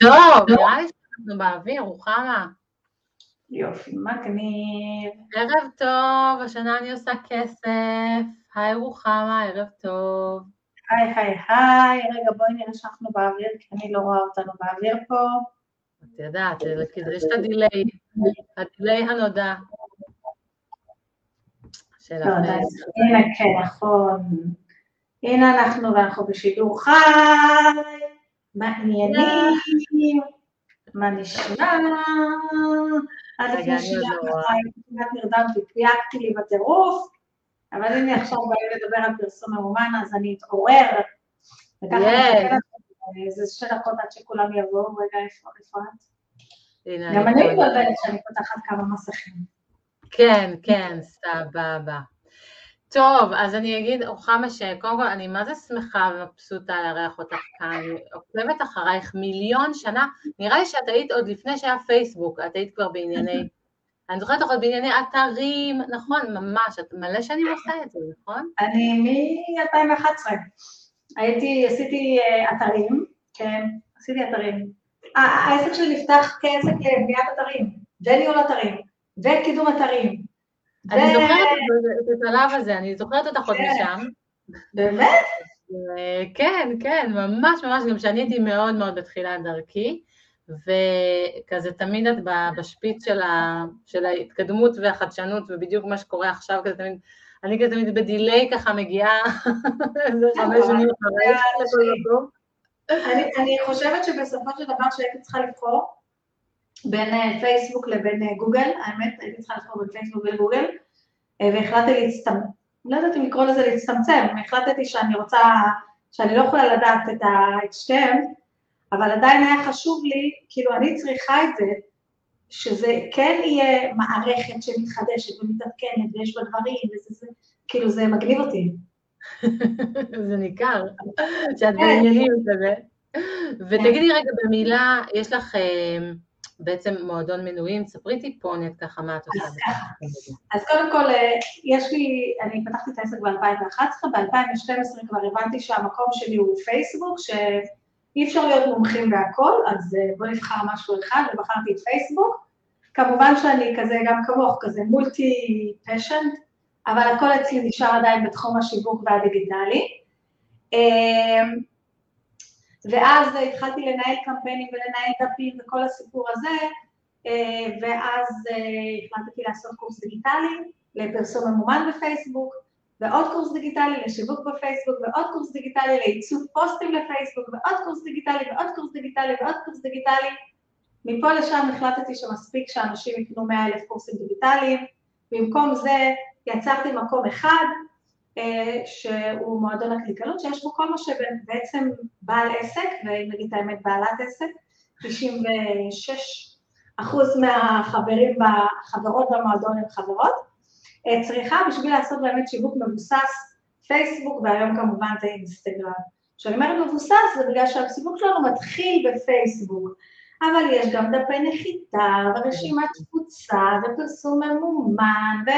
טוב, נראה לי שאנחנו באוויר, רוחמה. יופי, מגניב. ערב טוב, השנה אני עושה כסף. היי רוחמה, ערב טוב. היי, היי, היי. רגע, בואי נראה שאנחנו באוויר, כי אני לא רואה אותנו באוויר פה. את יודעת, יש את ה delay, ה delay הנודע. של הנה, כן, נכון. הנה אנחנו, ואנחנו בשידור חי. מעניינים, מה נשמע? עד לפני שנייה כמעט נרדמתי, פייקתי לי בטירוף, אבל הנה עכשיו באים לדבר על פרסום ממומן, אז אני אתעורר, וככה איזה שתי דקות עד שכולם יבואו, רגע, איפה את? גם אני מתבלבלת שאני פותחת כמה מסכים. כן, כן, סבבה. טוב, אז אני אגיד, רוחמה, שקודם כל אני מה זה שמחה ומבסוטה לארח אותך כאן, אני עוקבת אחרייך מיליון שנה, נראה לי שאת היית עוד לפני שהיה פייסבוק, את היית כבר בענייני, אני זוכרת עוד בענייני אתרים, נכון, ממש, את מלא שנים עושה את זה, נכון? אני מ-2011, הייתי, עשיתי אה, אתרים, כן, עשיתי אתרים. העסק שלי נפתח כעסק לבניית אתרים, וניהול אתרים, וקידום אתרים. אני זוכרת את השלב הזה, אני זוכרת אותך עוד כן. משם. באמת? כן, כן, ממש ממש, גם שאני הייתי מאוד מאוד בתחילת דרכי, וכזה תמיד את בשפיץ של, ה, של ההתקדמות והחדשנות, ובדיוק מה שקורה עכשיו, כזה תמיד, אני כזה תמיד בדיליי ככה מגיעה, איזה חמש שנים אחרי. אני חושבת שבסופו של דבר שהייתי צריכה לבחור, בין אה, פייסבוק לבין אה, גוגל, האמת, הייתי צריכה לבחור בין פייסבוק לגוגל, אה, והחלטתי להצטמצם, לא יודעת אם לקרוא לזה להצטמצם, החלטתי שאני רוצה, שאני לא יכולה לדעת את, ה, את שתיהם, אבל עדיין היה חשוב לי, כאילו אני צריכה את זה, שזה כן יהיה מערכת שמתחדשת ומתעדכנת ויש בה דברים, וזה זה, כאילו זה מגניב אותי. זה ניכר, שאת בעניינים כזה. ותגידי רגע במילה, יש לך... בעצם מועדון מנויים, ספרי טיפונת ככה מה את עושה. אז קודם כל, אה, יש לי, אני פתחתי את העסק ב-2011, ב-2012 כבר הבנתי שהמקום שלי הוא פייסבוק, שאי אפשר להיות מומחים בהכל, אז אה, בואו נבחר משהו אחד, ובחרתי את פייסבוק. כמובן שאני כזה, גם כמוך, כזה מולטי פשנט, אבל הכל אצלי נשאר עדיין בתחום השיווק והדיגיטלי. ואז התחלתי לנהל קמפיינים ולנהל דפים וכל הסיפור הזה, אה, ואז אה, החלטתי לעשות קורס דיגיטלי לפרסום ממומן בפייסבוק, ועוד קורס דיגיטלי לשיווק בפייסבוק, ועוד קורס דיגיטלי לעיצוב פוסטים לפייסבוק, ועוד קורס דיגיטלי, ועוד קורס דיגיטלי, ועוד קורס דיגיטלי. מפה לשם החלטתי שמספיק שאנשים יקנו 100 אלף קורסים דיגיטליים, במקום זה יצרתי מקום אחד שהוא מועדון הקליקלות, שיש בו כל מה שבעצם בעל עסק, ואם נגיד את האמת בעלת עסק, 96 אחוז מהחברים, החברות במועדון הן חברות, אה, צריכה בשביל לעשות באמת שיווק מבוסס, פייסבוק והיום כמובן זה אינסטגרם. כשאני אומרת מבוסס זה בגלל שהסיווג שלנו מתחיל בפייסבוק, אבל יש גם דפי נחיתה ורשימת תפוצה ופרסום ממומן ו...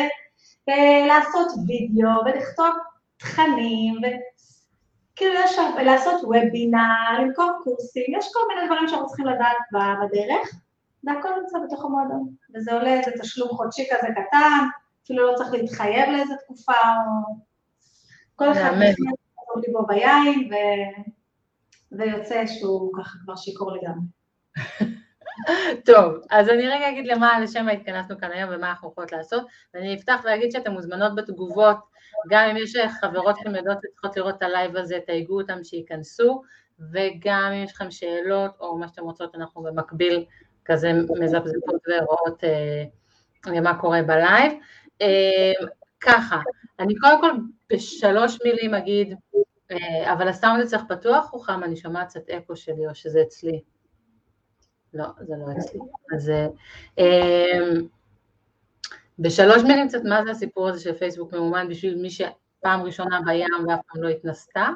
לעשות וידאו ולכתוב תכנים, וכאילו יש הרבה, לעשות וובינר, למכור קורסים, יש כל מיני דברים שאנחנו צריכים לדעת בדרך, והכל נמצא בתוך המועדון, וזה עולה איזה תשלום חודשי כזה קטן, אפילו לא צריך להתחייב לאיזה תקופה, או כל אחד נכנס ליבו ביין, ו... ויוצא שהוא ככה כבר שיכור לגמרי. טוב, אז אני רגע אגיד למה, לשם התכנסנו כאן היום ומה אנחנו יכולות לעשות, ואני אפתח ואגיד שאתן מוזמנות בתגובות, גם אם יש חברות שאתן יודעות וצריכות לראות את ה live הזה, תייגו אותם שייכנסו, וגם אם יש לכם שאלות או מה שאתן רוצות, אנחנו במקביל כזה מזפזפות ורואות אה, מה קורה ב live. אה, ככה, אני קודם כל בשלוש מילים אגיד, אה, אבל הסאונד אצלך פתוח, רוחמה, אני שומעת קצת אקו שלי או שזה אצלי. לא, זה לא אצלי. אז אמ, בשלוש מילים קצת מה זה הסיפור הזה של פייסבוק ממומן בשביל מי שפעם ראשונה בים ואף פעם לא התנסתה.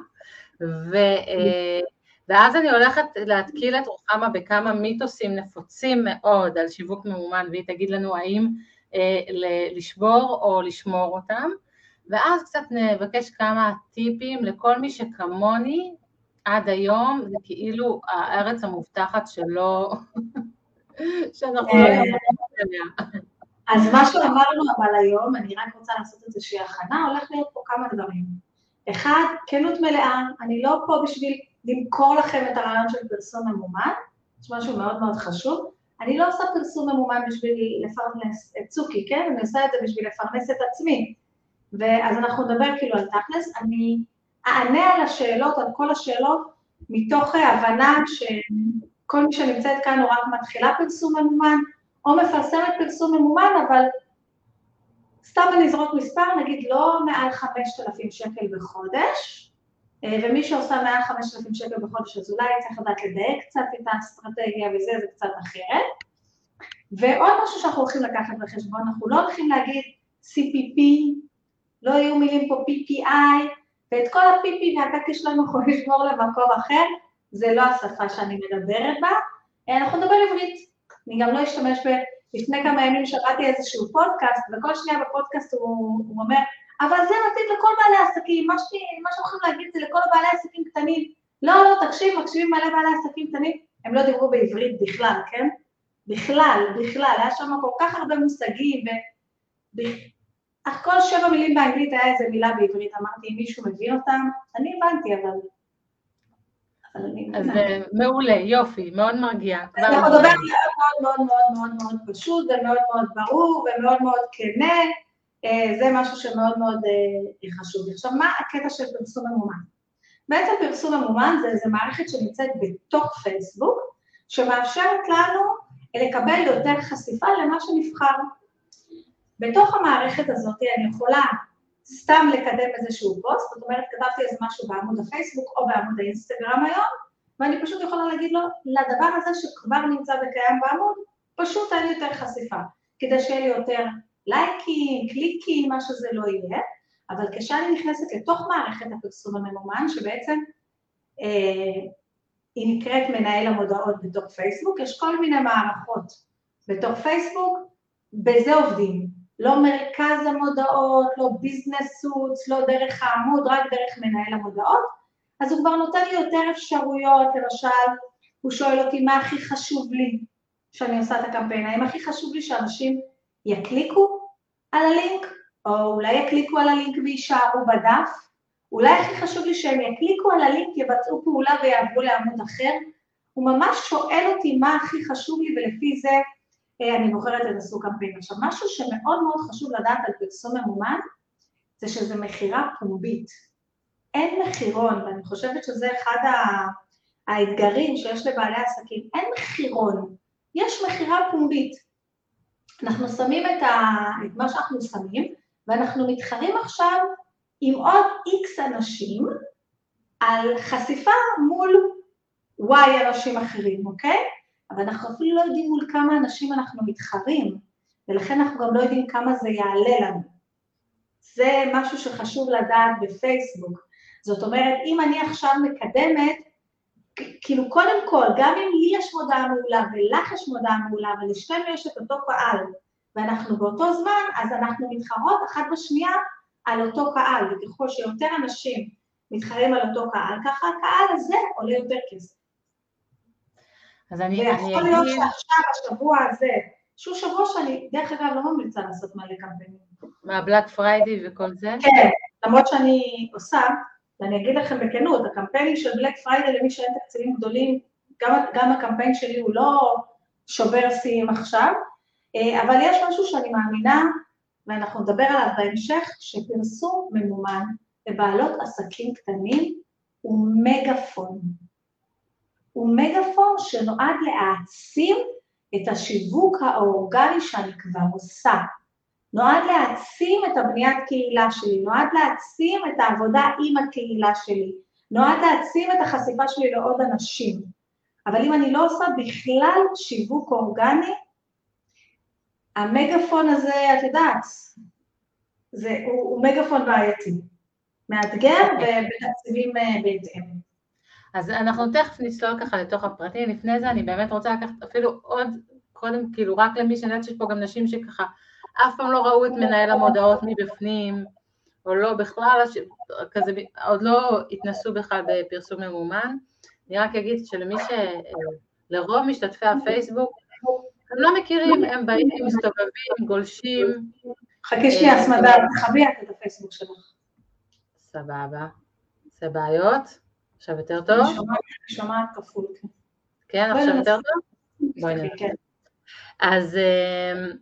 ו, אה, ואז אני הולכת להתקיל את רוחמה בכמה מיתוסים נפוצים מאוד על שיווק ממומן, והיא תגיד לנו האם אה, לשבור או לשמור אותם, ואז קצת נבקש כמה טיפים לכל מי שכמוני עד היום זה כאילו הארץ המובטחת שלא, שאנחנו לא אה, יודעים. אז מה שאמרנו אבל היום, אני רק רוצה לעשות איזושהי הכנה, הולך להיות פה כמה דברים. אחד, כנות מלאה, אני לא פה בשביל למכור לכם את הרעיון של פרסום ממומן, יש משהו מאוד מאוד חשוב. אני לא עושה פרסום ממומן בשביל לפרנס את צוקי, כן? אני עושה את זה בשביל לפרנס את עצמי. ואז אנחנו נדבר כאילו על תכלס, אני אענה על השאלות, על כל השאלות, מתוך הבנה שכל מי שנמצאת כאן הוא רק מתחילה פרסום ממומן, או מפרסמת פרסום ממומן, אבל סתם אני אזרוק מספר, נגיד לא מעל 5,000 שקל בחודש, אה, ומי שעושה מעל 5,000 שקל בחודש, אז אולי צריך לדעת לדייק קצת את האסטרטגיה וזה, זה קצת אחרת. ועוד משהו שאנחנו הולכים לקחת בחשבון, אנחנו לא הולכים להגיד CPP, לא יהיו מילים פה PPI, ואת כל ה-PP והקקי שלנו אנחנו נשמור למקום אחר, זה לא השפה שאני מדברת בה, אה, אנחנו נדבר עברית. אני גם לא אשתמש ב... לפני כמה ימים שמעתי איזשהו פודקאסט, וכל שנייה בפודקאסט הוא, הוא אומר, אבל זה מתאים לכל בעלי העסקים, מה, ש... מה שהולכים להגיד זה לכל בעלי העסקים קטנים. לא, לא, תקשיב, מקשיבים מלא בעלי עסקים קטנים, הם לא דיברו בעברית בכלל, כן? בכלל, בכלל, היה שם כל כך הרבה מושגים, ו... אך כל שבע מילים באנגלית היה איזה מילה בעברית, אמרתי, אם מישהו מבין אותם, אני הבנתי, אבל אז אה, מעולה, יופי, מאוד מרגיע. אנחנו נדבר מאוד מאוד מאוד מאוד מאוד פשוט ומאוד מאוד ברור ומאוד מאוד כנה, אה, זה משהו שמאוד מאוד אה, חשוב. עכשיו, מה הקטע של פרסום ממומן? בעצם פרסום ממומן זה איזו מערכת שנמצאת בתוך פייסבוק, שמאפשרת לנו לקבל יותר חשיפה למה שנבחר. בתוך המערכת הזאת אני יכולה סתם לקדם איזשהו פוסט, זאת אומרת, כתבתי איזה משהו בעמוד הפייסבוק או בעמוד האינסטגרם היום, ואני פשוט יכולה להגיד לו, לדבר הזה שכבר נמצא וקיים בעמוד, פשוט אין יותר חשיפה, כדי שיהיה לי יותר לייקים, קליקים, מה שזה לא יהיה, אבל כשאני נכנסת לתוך מערכת הפרסום הממומן, שבעצם אה, היא נקראת מנהל המודעות בתוך פייסבוק, יש כל מיני מערכות בתוך פייסבוק, בזה עובדים. לא מרכז המודעות, לא ביזנס סוץ, לא דרך העמוד, רק דרך מנהל המודעות, אז הוא כבר נותן לי יותר אפשרויות, למשל, הוא שואל אותי מה הכי חשוב לי? שאני עושה את הקמפיין, האם הכי חשוב לי שאנשים יקליקו על הלינק, או אולי יקליקו על הלינק ויישארו בדף, אולי הכי חשוב לי שהם יקליקו על הלינק, יבצעו פעולה ויעברו לעמוד אחר, הוא ממש שואל אותי מה הכי חשוב לי? ולפי זה אני בוחרת את הסוג קמפיין. עכשיו, משהו שמאוד מאוד חשוב לדעת על פרסום ממומן, זה שזה מכירה פומבית. אין מחירון, ואני חושבת שזה אחד האתגרים שיש לבעלי עסקים, אין מחירון, יש מכירה פומבית. אנחנו שמים את, ה, את מה שאנחנו שמים, ואנחנו מתחרים עכשיו עם עוד איקס אנשים על חשיפה מול וואי אנשים אחרים, אוקיי? אבל אנחנו אפילו לא יודעים מול כמה אנשים אנחנו מתחרים, ולכן אנחנו גם לא יודעים כמה זה יעלה לנו. זה משהו שחשוב לדעת בפייסבוק. זאת אומרת, אם אני עכשיו מקדמת, כאילו קודם כל, גם אם לי יש מודעה מעולה ולך יש מודעה מעולה ולשתינו יש את אותו קהל, ואנחנו באותו זמן, אז אנחנו מתחרות אחת בשנייה על אותו קהל, וככל שיותר אנשים מתחרים על אותו קהל, ככה הקהל הזה עולה יותר כסף. אז אני, אגיד... ויכול להיות שעכשיו, השבוע הזה, שהוא שבוע שאני, דרך אגב, לא ממליצה לעשות מלא קמפיינים. מה, Black Friday וכל זה? כן, למרות שאני עושה, ואני אגיד לכם בכנות, הקמפיינים של Black Friday למי שאין תקציבים גדולים, גם, גם הקמפיין שלי הוא לא שובר שיאים עכשיו, אה, אבל יש משהו שאני מאמינה, ואנחנו נדבר עליו בהמשך, שפרסום ממומן לבעלות עסקים קטנים הוא מגפון. הוא מגפון שנועד להעצים את השיווק האורגני שאני כבר עושה. נועד להעצים את הבניית קהילה שלי, נועד להעצים את העבודה עם הקהילה שלי, נועד להעצים את החשיפה שלי לעוד אנשים. אבל אם אני לא עושה בכלל שיווק אורגני, המגפון הזה, את יודעת, זה, הוא, הוא מגפון בעייתי, מאתגר ובתקציבים אה, בהתאם. אז אנחנו תכף נצלול ככה לתוך הפרטים, לפני זה אני באמת רוצה לקחת אפילו עוד, קודם כאילו רק למי שאני יודעת שיש פה גם נשים שככה אף פעם לא ראו את מנהל המודעות מבפנים, או לא בכלל, כזה, עוד לא התנסו בכלל בפרסום ממומן. אני רק אגיד שלמי ש... לרוב משתתפי הפייסבוק, הם לא מכירים, הם באים, מסתובבים, גולשים. חכי שנייה, אה, סמדה, תחבי את הפייסבוק שלך. סבבה. זה בעיות? עכשיו יותר טוב? אני שומעת כפול. כן, כן עכשיו יותר טוב? בואי נראה. כן. אז... אמ,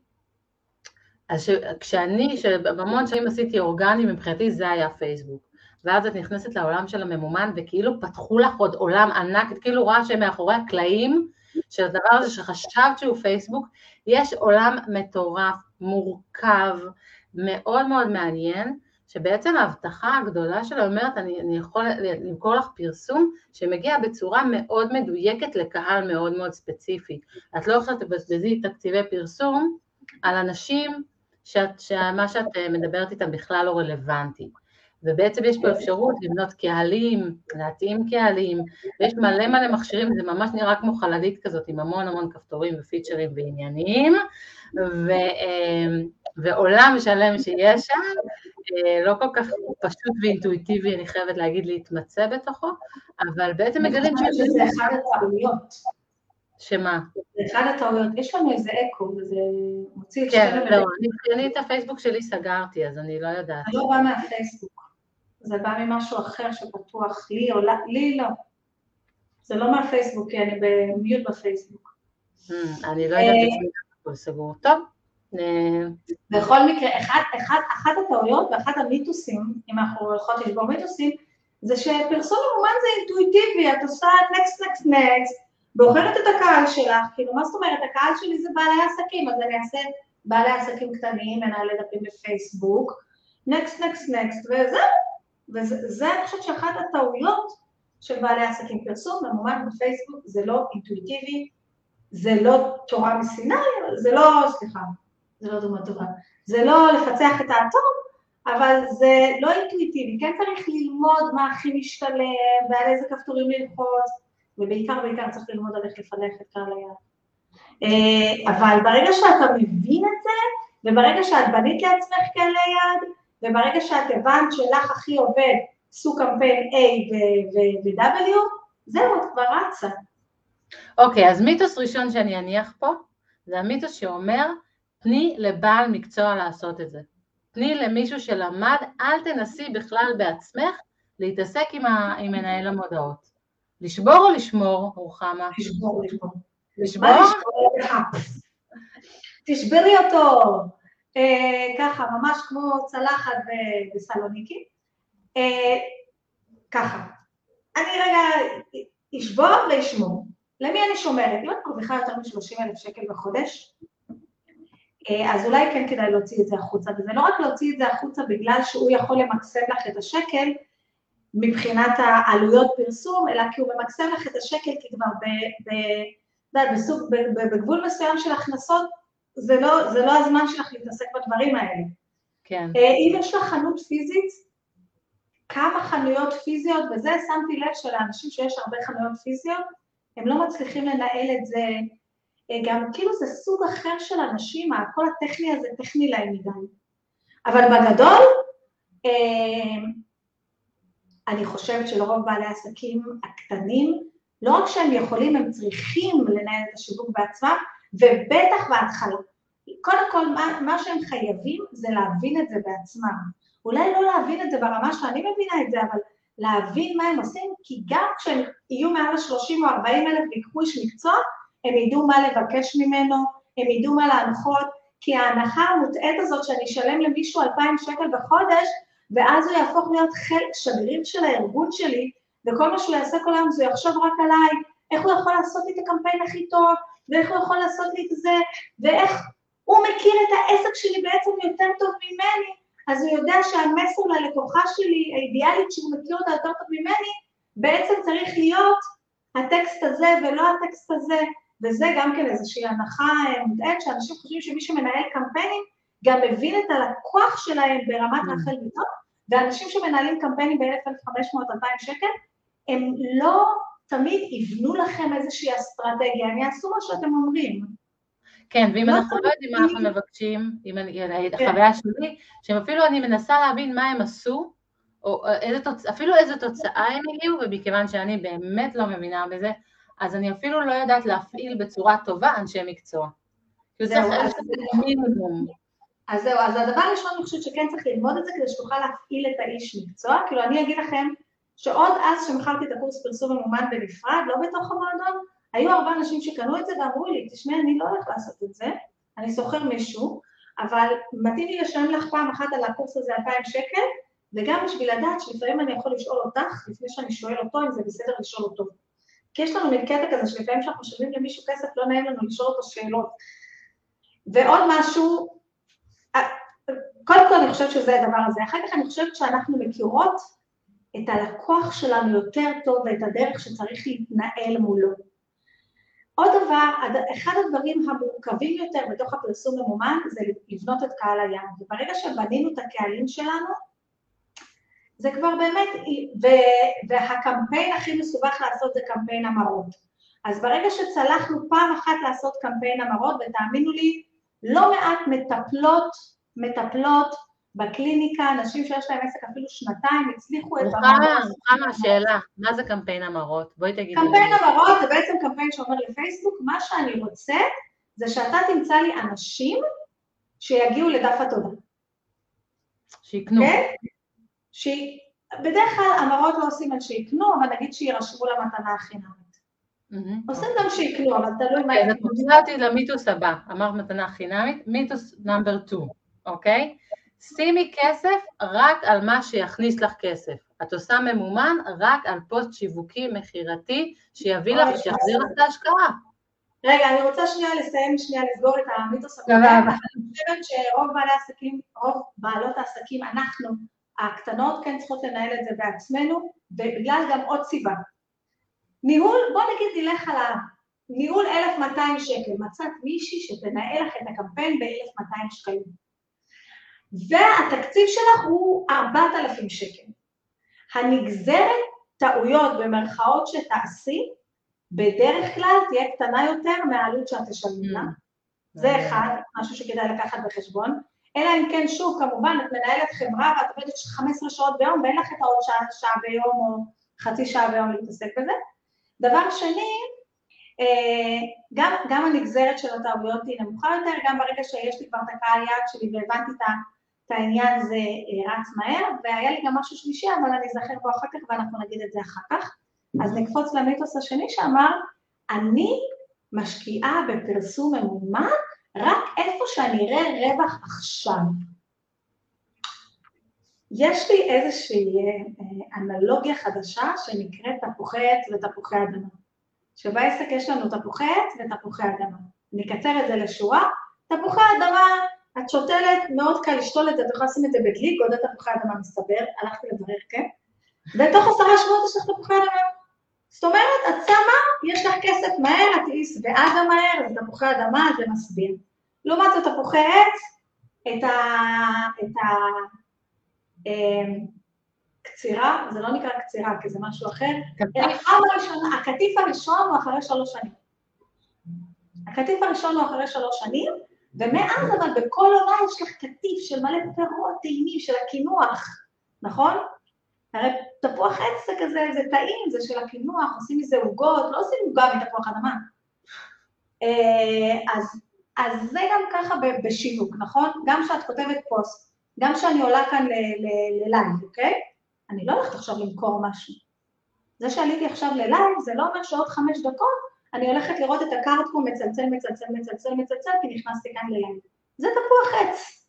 כשאני, שבמון שנים עשיתי אורגני, מבחינתי זה היה פייסבוק. ואז את נכנסת לעולם של הממומן, וכאילו פתחו לך עוד עולם ענק, את כאילו רואה שמאחורי הקלעים של הדבר הזה שחשבת שהוא פייסבוק, יש עולם מטורף, מורכב, מאוד מאוד מעניין, שבעצם ההבטחה הגדולה שלו אומרת, אני, אני יכול למכור לך פרסום שמגיע בצורה מאוד מדויקת לקהל מאוד מאוד ספציפי. את לא יכולה לבזבזי תקציבי פרסום על אנשים שאת, שמה שאת מדברת איתם בכלל לא רלוונטי. ובעצם יש פה אפשרות לבנות קהלים, להתאים קהלים, ויש מלא מלא מכשירים, זה ממש נראה כמו חללית כזאת עם המון המון כפתורים ופיצ'רים ועניינים, ו, אה, ועולם שלם שיש שם, אה, לא כל כך פשוט ואינטואיטיבי, אני חייבת להגיד, להתמצא בתוכו, אבל בעצם מגלים שיש... זה אחד הטעויות. שמה? זה אחד הטעויות, יש לנו איזה אקו, וזה מוציא את כן, לא, אני את הפייסבוק שלי סגרתי, אז אני לא יודעת. זה לא בא מהפייסבוק. זה בא ממשהו אחר שפתוח לי, או לי לא. זה לא מהפייסבוק, כי אני במיוט בפייסבוק. Hmm, אני לא יודעת את זה, סגור. טוב. בכל מקרה, אחת הטעויות ואחת המיתוסים, אם אנחנו הולכות לשבור מיתוסים, זה שפרסום ממומן זה אינטואיטיבי, את עושה נקסט נקסט נקסט, בוחרת את הקהל שלך, כאילו מה זאת אומרת, הקהל שלי זה בעלי עסקים, אז אני אעשה בעלי עסקים קטנים, מנהלי דפים בפייסבוק, נקסט נקסט נקסט, וזהו, וזה אני חושבת שאחת הטעויות של בעלי עסקים. פרסום ממומן בפייסבוק זה לא אינטואיטיבי, זה לא תורה מסיני, זה לא, סליחה, זה לא דומה טובה, זה לא לפצח את האטום, אבל זה לא אינטואיטיבי, כן צריך ללמוד מה הכי משתלם ועל איזה כפתורים ללחוץ, ובעיקר בעיקר צריך ללמוד על איך לפלח את קהל היד. אה, אבל ברגע שאתה מבין את זה, וברגע שאת בנית לעצמך כאלה יד, וברגע שאת הבנת שלך הכי עובד סוג קמפיין A ו-W, זהו, את כבר רצה. אוקיי, okay, אז מיתוס ראשון שאני אניח פה, זה המיתוס שאומר, תני לבעל מקצוע לעשות את זה. תני למישהו שלמד, אל תנסי בכלל בעצמך להתעסק עם, ה, עם מנהל המודעות. לשבור או לשמור, רוחמה? לשבור, לשבור. לשבור? תשברי אותו. אה, ככה, ממש כמו צלחת בסלוניקי. אה, ככה, אני רגע אשבור ואשמור. למי אני שומרת? אם את מרוויחה יותר מ-30 אלף שקל בחודש, אז אולי כן כדאי להוציא את זה החוצה, וזה לא רק להוציא את זה החוצה בגלל שהוא יכול למקסם לך את השקל מבחינת העלויות פרסום, אלא כי הוא ממקסם לך את השקל כי כבר ב, ב, ב, בסוג, ב, ב, בגבול מסוים של הכנסות זה לא, זה לא הזמן שלך להתעסק בדברים האלה. כן. אה, אם יש לך חנות פיזית, כמה חנויות פיזיות, וזה שמתי לב שלאנשים שיש הרבה חנויות פיזיות, הם לא מצליחים לנהל את זה, אה, גם כאילו זה סוג אחר של אנשים, הכל הטכני הזה טכני להם מדי. אבל בגדול, אה, אני חושבת שלרוב בעלי העסקים הקטנים, לא רק שהם יכולים, הם צריכים לנהל את השיווק בעצמם, ובטח בהתחלה. קודם כל, מה, מה שהם חייבים זה להבין את זה בעצמם. אולי לא להבין את זה ברמה שאני מבינה את זה, אבל להבין מה הם עושים, כי גם כשהם יהיו מעל ל-30 או 40 אלף ויקחו איש מקצוע, הם ידעו מה לבקש ממנו, הם ידעו מה להנחות, כי ההנחה המוטעית הזאת שאני אשלם למישהו 2,000 שקל בחודש, ואז הוא יהפוך להיות חלק, שגריר של הארגון שלי, וכל מה שהוא יעשה כל היום זה יחשוב רק עליי, איך הוא יכול לעשות לי את הקמפיין הכי טוב, ואיך הוא יכול לעשות לי את זה, ואיך הוא מכיר את העסק שלי בעצם יותר טוב ממני, אז הוא יודע שהמסר ללקוחה שלי, האידיאלית שהוא מכיר אותה יותר טוב ממני, בעצם צריך להיות הטקסט הזה ולא הטקסט הזה, וזה גם כן איזושהי הנחה מודעת, שאנשים חושבים שמי שמנהל קמפיינים גם מבין את הלקוח שלהם ברמת mm. רחל ביטון, ואנשים שמנהלים קמפיינים ב-1,500-2,000 שקל, הם לא תמיד יבנו לכם איזושהי אסטרטגיה, הם יעשו מה שאתם אומרים. כן, ואם לא אנחנו לא יודעים מה אנחנו מבקשים, אם אני, כן. החוויה שלי, שאפילו אני מנסה להבין מה הם עשו, או איזה תוצ... אפילו איזה תוצאה הם הגיעו, ומכיוון שאני באמת לא מבינה בזה, אז אני אפילו לא יודעת להפעיל בצורה טובה אנשי מקצוע. זהו, אז מינימום. אז זהו, אז הדבר הראשון אני חושבת שכן צריך ללמוד את זה כדי שתוכל להפעיל את האיש מקצוע, כאילו אני אגיד לכם שעוד אז שמכרתי את הקורס פרסום ממומן בנפרד, לא בתוך המועדון, היו הרבה אנשים שקנו את זה ואמרו לי, תשמעי, אני לא הולך לעשות את זה, אני שוכר מישהו, אבל מתאים לי לשלם לך פעם אחת על הקורס הזה 2,000 שקל, וגם בשביל לדעת שלפעמים אני יכול לשאול אותך, לפני שאני שואל אותו, אם זה בסדר לשאול אותו. כי יש לנו מין קטע כזה שלפעמים כשאנחנו שומעים למישהו כסף, לא נעים לנו לשאול אותו שאלות. ועוד משהו, אה, קודם כל אני חושבת שזה הדבר הזה, אחר כך אני חושבת שאנחנו מכירות את הלקוח שלנו יותר טוב ואת הדרך שצריך להתנהל מולו. עוד דבר, אחד הדברים המורכבים יותר בתוך הפרסום ממומן זה לבנות את קהל היעד, וברגע שבנינו את הקהלים שלנו, זה כבר באמת, והקמפיין הכי מסובך לעשות זה קמפיין המרות. אז ברגע שצלחנו פעם אחת לעשות קמפיין המרות, ותאמינו לי, לא מעט מטפלות, מטפלות בקליניקה, אנשים שיש להם עסק אפילו שנתיים, הצליחו את המרות. רוחמה, שאלה, מה זה קמפיין המרות? בואי תגידי. קמפיין המרות זה בעצם קמפיין שאומר לפייסבוק, מה שאני רוצה זה שאתה תמצא לי אנשים שיגיעו לדף התודה. שיקנו. כן? שבדרך כלל המראות לא עושים על שיקנו, אבל נגיד שירשמו למתנה החינמית. עושים גם שיקנו, אבל תלוי מה... אז את מוציאה אותי למיתוס הבא, אמרת מתנה חינמית, מיתוס נאמבר 2, אוקיי? שימי כסף רק על מה שיכניס לך כסף. את עושה ממומן רק על פוסט שיווקי מכירתי שיביא לך, שיחזיר לך את ההשקעה. רגע, אני רוצה שנייה לסיים, שנייה לסגור את המיתוס הקודם. אני חושבת שרוב בעלי העסקים, רוב בעלות העסקים, אנחנו, הקטנות, כן צריכות לנהל את זה בעצמנו, ובגלל גם עוד סיבה. ניהול, בוא נגיד נלך על הניהול 1,200 שקל, מצאת מישהי שתנהל לך את הקמפיין ב-1,200 שקלים. והתקציב שלך הוא 4,000 שקל. הנגזרת טעויות במרכאות שתעשי, בדרך כלל תהיה קטנה יותר מהעלות שאת תשלמי לה. Mm. זה אחד, משהו שכדאי לקחת בחשבון. אלא אם כן, שוב, כמובן, את מנהלת חברה ואת עובדת 15 שעות ביום ואין לך את העוד שעה, שעה ביום או חצי שעה ביום להתעסק בזה. דבר שני, אה, גם, גם הנגזרת של הטעויות היא נמוכה יותר, גם ברגע שיש לי כבר את הקהל יעד שלי והבנתי את את העניין זה אה, רץ מהר, והיה לי גם משהו שלישי, אבל אני אזכר בו אחר כך ואנחנו נגיד את זה אחר כך. אז נקפוץ למיתוס השני שאמר, אני משקיעה בפרסום ממומן רק איפה שאני אראה רווח עכשיו. יש לי איזושהי אה, אנלוגיה חדשה שנקראת תפוחי עץ ותפוחי אדמה. שבעסק יש לנו תפוחי עץ ותפוחי אדמה. אני אקצר את זה לשורה, תפוחי אדמה את שותלת, מאוד קל לשתול את זה, את יכולה לשים את זה בדלי, גודל תפוחי אדמה מסתבר, הלכתי לברר, כן? ותוך עשרה שבועות יש לך תפוחי אדמה. זאת אומרת, את שמה, יש לך כסף מהר, את תהיי שבעה גם מהר, זה תפוחי אדמה, זה מסביר. לעומת זאת, תפוחי עץ, את ה... את ה... אמ, קצירה, זה לא נקרא קצירה, כי זה משהו אחר, הקטיף הראשון הוא אחרי שלוש שנים. הקטיף הראשון הוא אחרי שלוש שנים, ומאז אבל בכל עונה יש לך קטיף של מלא פירות טעימים של הקינוח, נכון? הרי תפוח עץ זה כזה, זה טעים, זה של הקינוח, עושים מזה עוגות, לא עושים עוגה מתפוח אדמה. אה, אז, אז זה גם ככה בשיווק, נכון? גם כשאת כותבת פוסט, גם כשאני עולה כאן ל live, אוקיי? אני לא הולכת עכשיו למכור משהו. זה שעליתי עכשיו ל live, זה לא אומר שעוד חמש דקות אני הולכת לראות את ה Cardcom מצלצל, מצלצל, מצלצל, מצלצל, כי נכנסתי כאן ל live. זה תפוח עץ,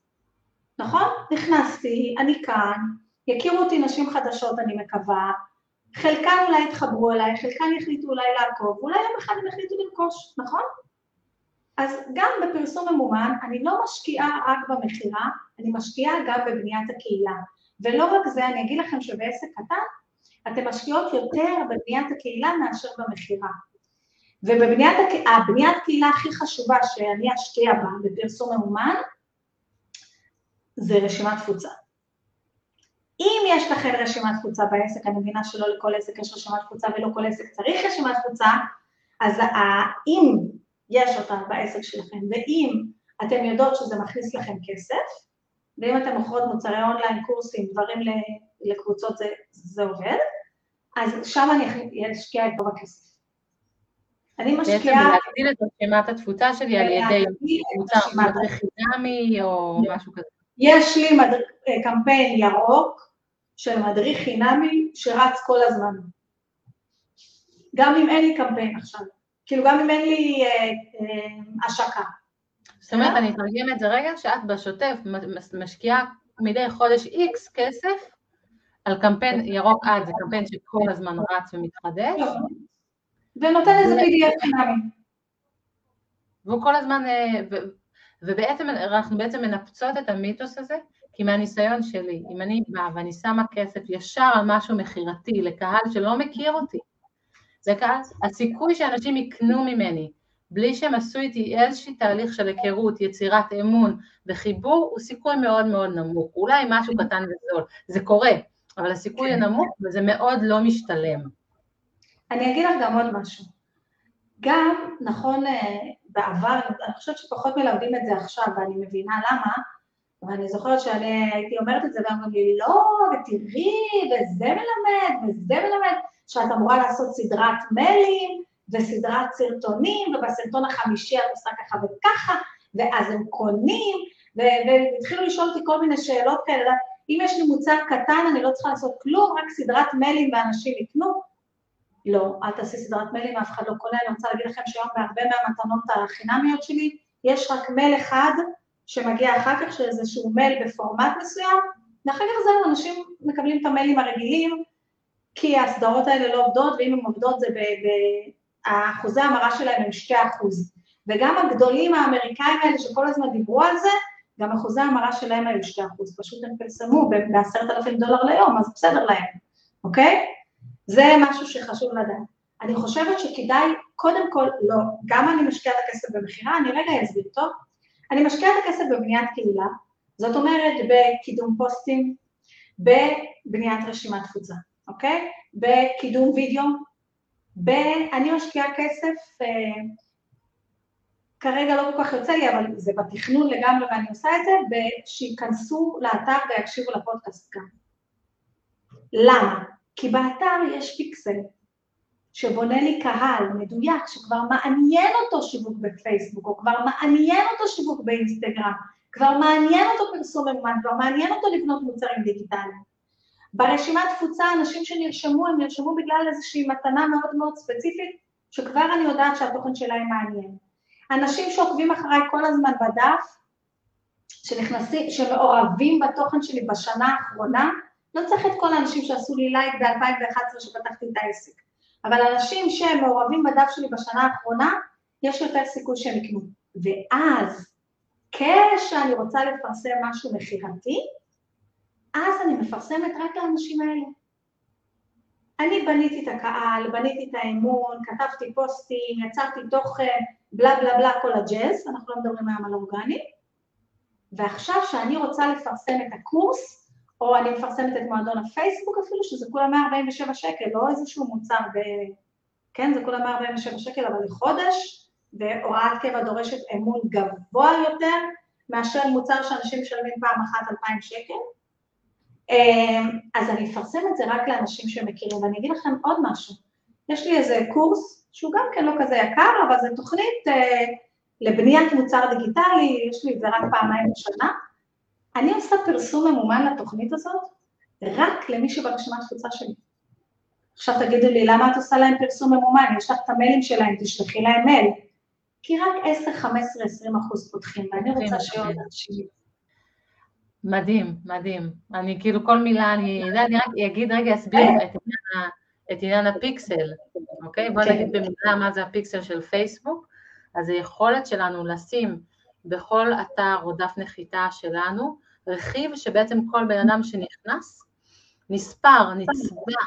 נכון? נכנסתי, אני כאן, יכירו אותי נשים חדשות, אני מקווה, חלקן אולי יתחברו אליי, חלקן יחליטו אולי לעקוב, אולי יום אחד הם יחליטו לרכוש, נכון? אז גם בפרסום ממומן, אני לא משקיעה רק במכירה, אני משקיעה גם בבניית הקהילה. ולא רק זה, אני אגיד לכם שבעסק קטן, אתם משקיעות יותר בבניית הקהילה מאשר במכירה. ובבניית הבניית קהילה הכי חשובה שאני אשקיע בה בפרסום ממומן, זה רשימת תפוצה. אם יש לכם רשימת תפוצה בעסק, אני מבינה שלא לכל עסק יש רשימת תפוצה ולא כל עסק צריך רשימת תפוצה, אז אם יש אותה בעסק שלכם, ואם אתם יודעות שזה מכניס לכם כסף, ואם אתם מוכרות מוצרי אונליין, קורסים, דברים לקבוצות, זה, זה עובד, אז שם אני אשקיע את רוב הכסף. אני משקיעה... בעצם להגדיל את רשימת התפוצה שלי על ידי קבוצה מדריך חינמי או משהו כזה. יש לי מד... קמפיין ירוק של מדריך חינמי שרץ כל הזמן. גם אם אין לי קמפיין עכשיו. כאילו גם אם אין לי אה, אה, השקה. זאת אומרת, אני אתרגם את זה רגע, שאת בשוטף משקיעה מדי חודש איקס כסף על קמפיין ירוק עד, זה קמפיין שכל הזמן רץ ומתחדש. ונותן איזה PDF חינמי. והוא כל הזמן, אה, ובעצם אנחנו בעצם מנפצות את המיתוס הזה, כי מהניסיון שלי, אם אני באה ואני שמה כסף ישר על משהו מכירתי לקהל שלא מכיר אותי, לקהל, הסיכוי שאנשים יקנו ממני בלי שהם עשו איתי איזשהו תהליך של היכרות, יצירת אמון וחיבור, הוא סיכוי מאוד מאוד נמוך. אולי משהו קטן וזול, זה קורה, אבל הסיכוי כן. נמוך וזה מאוד לא משתלם. אני אגיד לך גם עוד משהו. גם, נכון, אה, בעבר, אני חושבת שפחות מלמדים את זה עכשיו, ואני מבינה למה, ואני זוכרת שאני הייתי אומרת את זה, ואמרו לי, לא, ותראי, וזה מלמד, וזה מלמד, שאת אמורה לעשות סדרת מיילים, וסדרת סרטונים, ובסרטון החמישי את עושה ככה וככה, ואז הם קונים, והתחילו לשאול אותי כל מיני שאלות כאלה, אם יש לי מוצר קטן, אני לא צריכה לעשות כלום, רק סדרת מיילים ואנשים יקנו. לא, אל תעשי סדרת מיילים, אף אחד לא קונה, אני רוצה להגיד לכם שהיום בהרבה מהמתנות החינמיות שלי, יש רק מייל אחד שמגיע אחר כך, שזה איזשהו מייל בפורמט מסוים, ואחר כך זהו, אנשים מקבלים את המיילים הרגילים, כי הסדרות האלה לא עובדות, ואם הן עובדות זה אחוזי המרה שלהם הם 2 אחוז. וגם הגדולים האמריקאים האלה שכל הזמן דיברו על זה, גם אחוזי המרה שלהם היו 2 אחוז, פשוט הם פרסמו ב-10,000 דולר ליום, אז בסדר להם, אוקיי? זה משהו שחשוב לדעת. אני חושבת שכדאי, קודם כל, לא, גם אני משקיעה את הכסף במכירה, אני רגע אסביר טוב, אני משקיעה את הכסף בבניית קהילה, זאת אומרת בקידום פוסטים, בבניית רשימת תפוצה, אוקיי? בקידום וידאו, ב... אני משקיעה כסף, אה, כרגע לא כל כך יוצא לי, אבל זה בתכנון לגמרי ואני עושה את זה, שייכנסו לאתר ויקשיבו לפודקאסט כאן. למה? כי באתר יש פיקסל שבונה לי קהל מדויק, שכבר מעניין אותו שיווק בפייסבוק, או כבר מעניין אותו שיווק באינסטגרם, כבר מעניין אותו פרסום ממומן, כבר מעניין אותו לבנות מוצרים דיגיטליים. ברשימת תפוצה אנשים שנרשמו, הם נרשמו בגלל איזושהי מתנה מאוד מאוד ספציפית, שכבר אני יודעת שהתוכן שלהם מעניין. אנשים שעוקבים אחריי כל הזמן בדף, שנכנסים, שמעורבים בתוכן שלי בשנה האחרונה, לא צריך את כל האנשים שעשו לי לייק ב-2011 שפתחתי את העסק, אבל אנשים שמעורבים בדף שלי בשנה האחרונה, יש יותר סיכוי שהם יקנו. ואז, כשאני רוצה לפרסם משהו מכירתי, אז אני מפרסמת רק לאנשים האלה. אני בניתי את הקהל, בניתי את האמון, כתבתי פוסטים, יצרתי תוכן, בלה בלה בלה, כל הג'אז, אנחנו לא מדברים היום על אורגני, ועכשיו שאני רוצה לפרסם את הקורס, או אני מפרסמת את מועדון הפייסבוק אפילו, שזה כולה 147 שקל, לא איזשהו מוצר, ב... כן, זה כולה 147 שקל, אבל לחודש, והוראת קבע דורשת אמון גבוה יותר מאשר מוצר שאנשים משלמים פעם אחת 2,000 שקל, אז אני אפרסם את זה רק לאנשים שמכירים, ואני אגיד לכם עוד משהו, יש לי איזה קורס שהוא גם כן לא כזה יקר, אבל זו תוכנית אה, לבניית מוצר דיגיטלי, יש לי את זה רק פעמיים בשנה. אני עושה פרסום ממומן לתוכנית הזאת רק למי שברשימת תפוצה שלי. עכשיו תגידו לי, למה את עושה להם פרסום ממומן? יש לך את המיילים שלהם, תשלחי להם מייל. כי רק 10, 15, 20 אחוז פותחים, ואני רוצה שעוד אנשים מדהים, מדהים. אני כאילו כל מילה, אני, אני רק אגיד רגע, אסביר את עניין, את עניין הפיקסל, אוקיי? בואו נגיד במילה מה זה הפיקסל של פייסבוק. אז היכולת שלנו לשים בכל אתר או דף נחיתה שלנו, רכיב שבעצם כל בן אדם שנכנס, נספר, נצבע,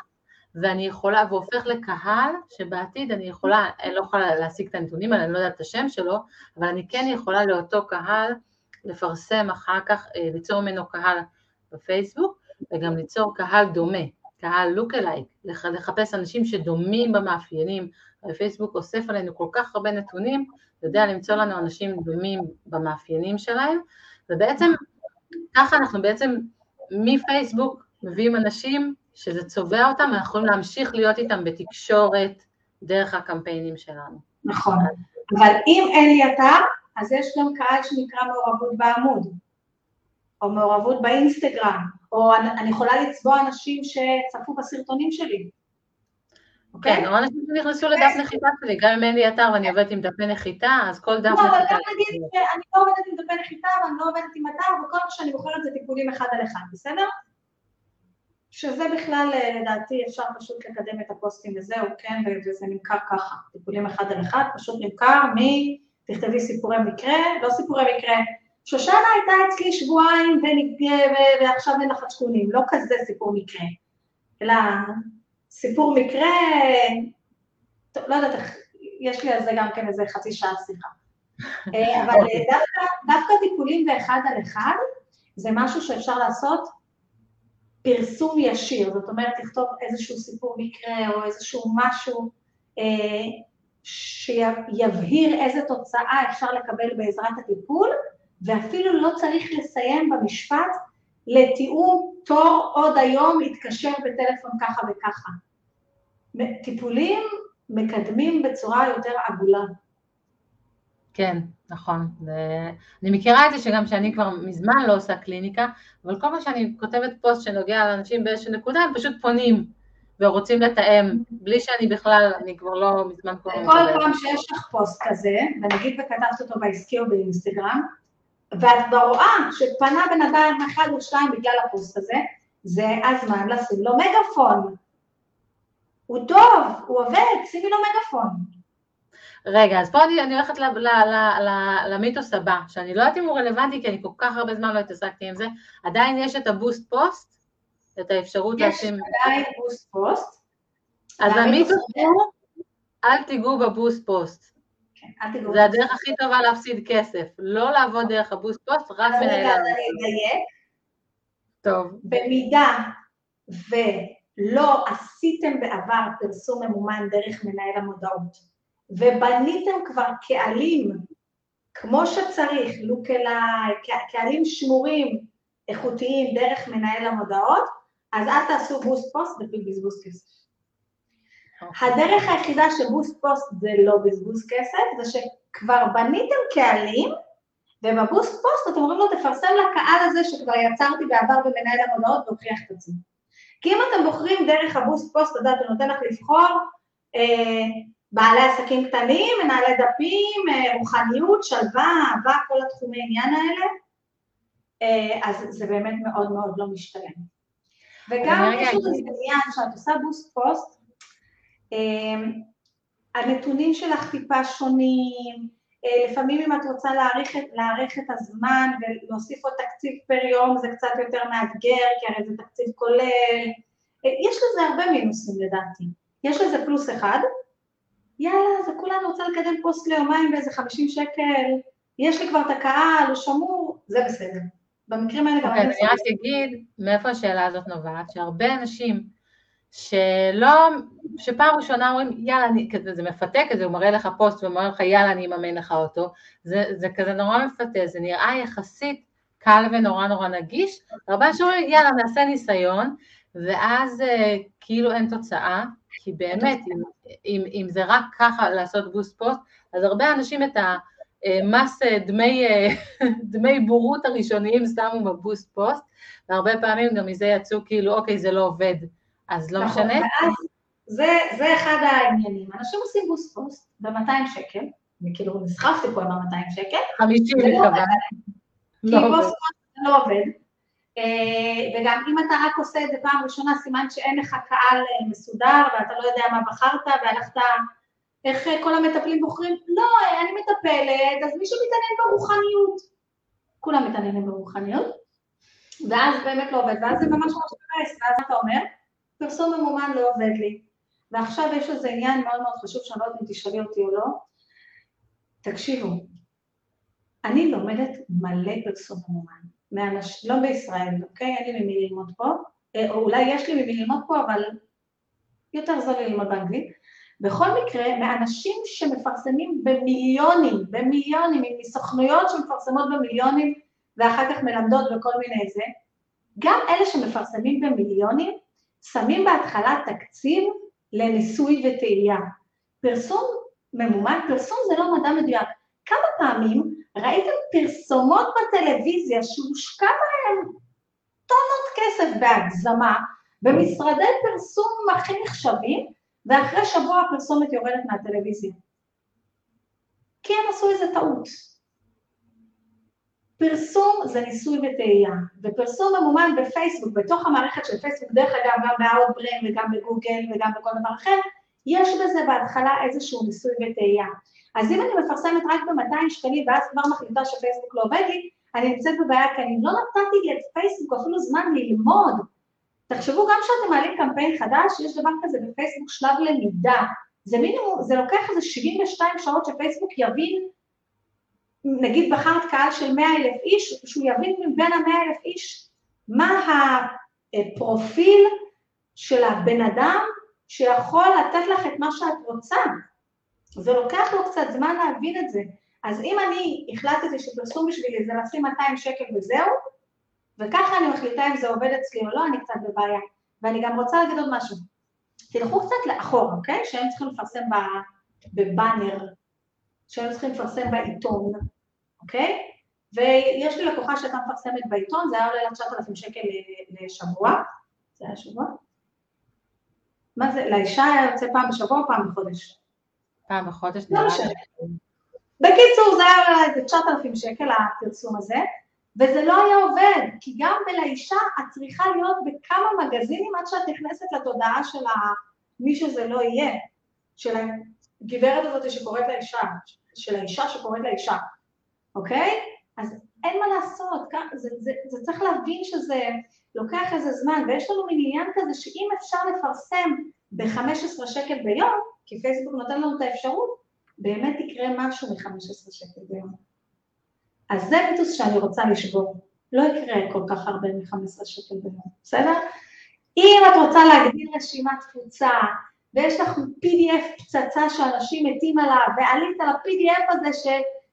ואני יכולה, והופך לקהל שבעתיד אני יכולה, אני לא יכולה להשיג את הנתונים האלה, אני לא יודעת את השם שלו, אבל אני כן יכולה לאותו קהל לפרסם אחר כך, אה, ליצור ממנו קהל בפייסבוק, וגם ליצור קהל דומה, קהל לוק אלייק, לחפש אנשים שדומים במאפיינים פייסבוק אוסף עלינו כל כך הרבה נתונים, יודע למצוא לנו אנשים דומים במאפיינים שלהם, ובעצם ככה אנחנו בעצם מפייסבוק מביאים אנשים שזה צובע אותם, ואנחנו יכולים להמשיך להיות איתם בתקשורת דרך הקמפיינים שלנו. נכון, אבל אם אין לי אתר, אז יש גם קהל שנקרא מעורבות בעמוד, או מעורבות באינסטגרם, או אני יכולה לצבוע אנשים שצפו בסרטונים שלי. כן, או אנשים שנכנסו לדף נחיתה שלי, גם אם אין לי אתר ואני עובדת עם דפי נחיתה, אז כל דף נחיתה... לא, אבל גם נגיד שאני לא עובדת עם דפי נחיתה ואני לא עובדת עם אתר, וכל מה שאני בוחרת זה טיפולים אחד על אחד, בסדר? שזה בכלל, לדעתי, אפשר פשוט לקדם את הפוסטים וזהו, כן, וזה נמכר ככה, טיפולים אחד על אחד, פשוט נמכר מ... תכתבי סיפורי מקרה, לא סיפורי מקרה, שושנה הייתה אצלי שבועיים ועכשיו בנחת שקונים, לא כזה סיפור מקרה, אלא סיפור מקרה, טוב, לא יודעת איך, יש לי על זה גם כן איזה חצי שעה שיחה. אה, אבל אוקיי. דווקא, דווקא טיפולים באחד על אחד, זה משהו שאפשר לעשות פרסום ישיר, זאת אומרת, לכתוב איזשהו סיפור מקרה או איזשהו משהו אה, שיבהיר איזה תוצאה אפשר לקבל בעזרת הטיפול, ואפילו לא צריך לסיים במשפט לתיאום תור עוד היום, להתקשר בטלפון ככה וככה. טיפולים מקדמים בצורה יותר עגולה. כן, נכון. אני מכירה את זה שגם שאני כבר מזמן לא עושה קליניקה, אבל כל מה שאני כותבת פוסט שנוגע לאנשים באיזושהי נקודה, הם פשוט פונים ורוצים לתאם, בלי שאני בכלל, אני כבר לא מזמן כבר... כל פעם שיש לך פוסט כזה, ונגיד וכתבת אותו בעסקי או באינסטגרם, ואת כבר רואה שפנה בן אדם אחד או שתיים בגלל הפוסט הזה, זה הזמן לשים לו מגפון. הוא טוב, הוא עובד, שימי לו מגפון. רגע, אז פה אני, אני הולכת ל, ל, ל, ל, למיתוס הבא, שאני לא יודעת אם הוא רלוונטי, כי אני כל כך הרבה זמן לא התעסקתי עם זה, עדיין יש את ה boost post, את האפשרות לשים... יש עדיין boost post. אז המיתוס הוא, אל תיגעו ב boost post. כן, זה הדרך הכי טובה להפסיד כסף, לא לעבוד דרך ה boost post, רק מנהל... אז אני אדייק. טוב. במידה ולא עשיתם בעבר פרסום ממומן דרך מנהל המודעות, ובניתם כבר קהלים כמו שצריך, lookalike, קהלים שמורים, איכותיים, דרך מנהל המודעות, אז אל תעשו boost post בזבוז כסף. אוקיי. הדרך היחידה ש boost post זה לא בזבוז כסף, זה שכבר בניתם קהלים, וב boost post אתם אומרים לו, תפרסם לקהל הזה שכבר יצרתי בעבר במנהל המודעות והוכיח את עצמו. כי אם אתם בוחרים דרך ה boost post, אתה יודע, אתה נותן לך לבחור אה, בעלי עסקים קטנים, מנהלי דפים, אה, רוחניות, שלווה, אהבה, כל התחומי עניין האלה, אה, אז זה באמת מאוד מאוד לא משתלם. וגם יש איזה עניין שאת עושה בוסט פוסט, אה, הנתונים שלך טיפה שונים, לפעמים אם את רוצה להעריך, להעריך את הזמן ולהוסיף עוד תקציב פר יום זה קצת יותר מאתגר, כי הרי זה תקציב כולל, יש לזה הרבה מינוסים לדעתי. יש לזה פלוס אחד, יאללה, זה כולנו רוצה לקדם פוסט ליומיים באיזה 50 שקל, יש לי כבר את הקהל, הוא שמור, זה בסדר. במקרים האלה גם... אוקיי, אני רק אגיד מאיפה השאלה הזאת נובעת, שהרבה אנשים שלא, שפעם ראשונה אומרים, יאללה, אני, כזה, זה מפתה כזה, הוא מראה לך פוסט ואומר לך, יאללה, אני אממן לך אותו, זה, זה כזה נורא מפתה, זה נראה יחסית קל ונורא נורא נגיש, הרבה אנשים אומרים, יאללה, נעשה ניסיון, ואז אה, כאילו אין תוצאה, כי באמת, אם, אם, אם זה רק ככה לעשות boost post, אז הרבה אנשים את המס אה, דמי, אה, דמי בורות הראשוניים שמו ב boost post, והרבה פעמים גם מזה יצאו כאילו, אוקיי, זה לא עובד, אז לא נכון, משנה. ואז זה, זה אחד העניינים. אנשים עושים boost post ב-200 שקל, אני כאילו נסחפתי פה עם ה-200 שקל. 50 מקווה. כי לא בוסט פוסט לא עובד. אה, וגם אם אתה רק עושה את זה פעם ראשונה, סימן שאין לך קהל אה, מסודר ואתה לא יודע מה בחרת והלכת, איך אה, כל המטפלים בוחרים? לא, אני מטפלת, אז מישהו מתעניין ברוחניות. כולם מתעניינים ברוחניות, ואז באמת לא עובד, ואז זה ממש ממש מבאס, ואז אתה אומר, פרסום ממומן לא עובד לי. ועכשיו יש איזה עניין מאוד מאוד חשוב שאני לא יודעת אם תשאלי אותי או לא. תקשיבו, אני לומדת מלא פרסום ממומן. מאנש... לא בישראל, אוקיי? אין לי ממי ללמוד פה, אה, או אולי יש לי ממי ללמוד פה, אבל יותר זול ללמוד באנגלית, בכל מקרה, מאנשים שמפרסמים במיליונים, במיליונים, מסוכנויות שמפרסמות במיליונים ואחר כך מלמדות בכל מיני זה, גם אלה שמפרסמים במיליונים, שמים בהתחלה תקציב לניסוי וטעייה. פרסום ממומן, פרסום זה לא מדע מדויק. כמה פעמים ראיתם פרסומות בטלוויזיה שהושקע בהן טונות כסף בהגזמה, במשרדי פרסום הכי נחשבים, ואחרי שבוע הפרסומת יורדת מהטלוויזיה. כי הם עשו איזה טעות. פרסום זה ניסוי וטעייה, ופרסום ממומן בפייסבוק, בתוך המערכת של פייסבוק, דרך אגב גם באאוטברן וגם בגוגל וגם בכל דבר אחר, יש בזה בהתחלה איזשהו ניסוי וטעייה. אז אם אני מפרסמת רק ב-200 שקלים ואז כבר מחליטה שפייסבוק לא עובד לי, אני נמצאת בבעיה כי אני לא נתתי לי את פייסבוק אפילו זמן ללמוד. תחשבו גם כשאתם מעלים קמפיין חדש, יש דבר כזה בפייסבוק שלב למידה. זה מינימום, זה לוקח איזה 72 שעות שפייסבוק יבין נגיד בחרת קהל של 100 אלף איש, שהוא יבין מבין ה-100 אלף איש מה הפרופיל של הבן אדם שיכול לתת לך את מה שאת רוצה. זה לוקח לו קצת זמן להבין את זה. אז אם אני החלטתי שפרסום בשבילי זה לשים 200 שקל וזהו, וככה אני מחליטה אם זה עובד אצלי או לא, אני קצת בבעיה. ואני גם רוצה להגיד עוד משהו. תלכו קצת לאחור, אוקיי? שהם צריכים לפרסם בבאנר שהם צריכים לפרסם בעיתון, אוקיי? ויש לי לקוחה שהייתה מפרסמת בעיתון, זה היה עולה לה 9,000 שקל לשבוע, זה היה שבוע? מה זה, לאישה היה יוצא פעם בשבוע או פעם בחודש? פעם בחודש, לא משנה. בקיצור, זה היה עולה איזה 9,000 שקל הפרסום הזה, וזה לא היה עובד, כי גם לאישה את צריכה להיות בכמה מגזינים עד שאת נכנסת לתודעה של מי שזה לא יהיה, של הגברת הזאת שקוראת לאישה, של האישה שקוראת לאישה, אוקיי? אז אין מה לעשות, זה, זה, זה צריך להבין שזה לוקח איזה זמן, ויש לנו מין עניין כזה שאם אפשר לפרסם ב-15 שקל ביום, כי פייסבוק נותן לנו את האפשרות, באמת יקרה משהו מ-15 שקל ביום. אז זה מיתוס שאני רוצה לשבור. לא יקרה כל כך הרבה מ-15 שקל ביום, בסדר? אם את רוצה להגדיל רשימת תפוצה, ויש לך PDF פצצה שאנשים מתים עליו, ועלית על ה-PDF הזה ש,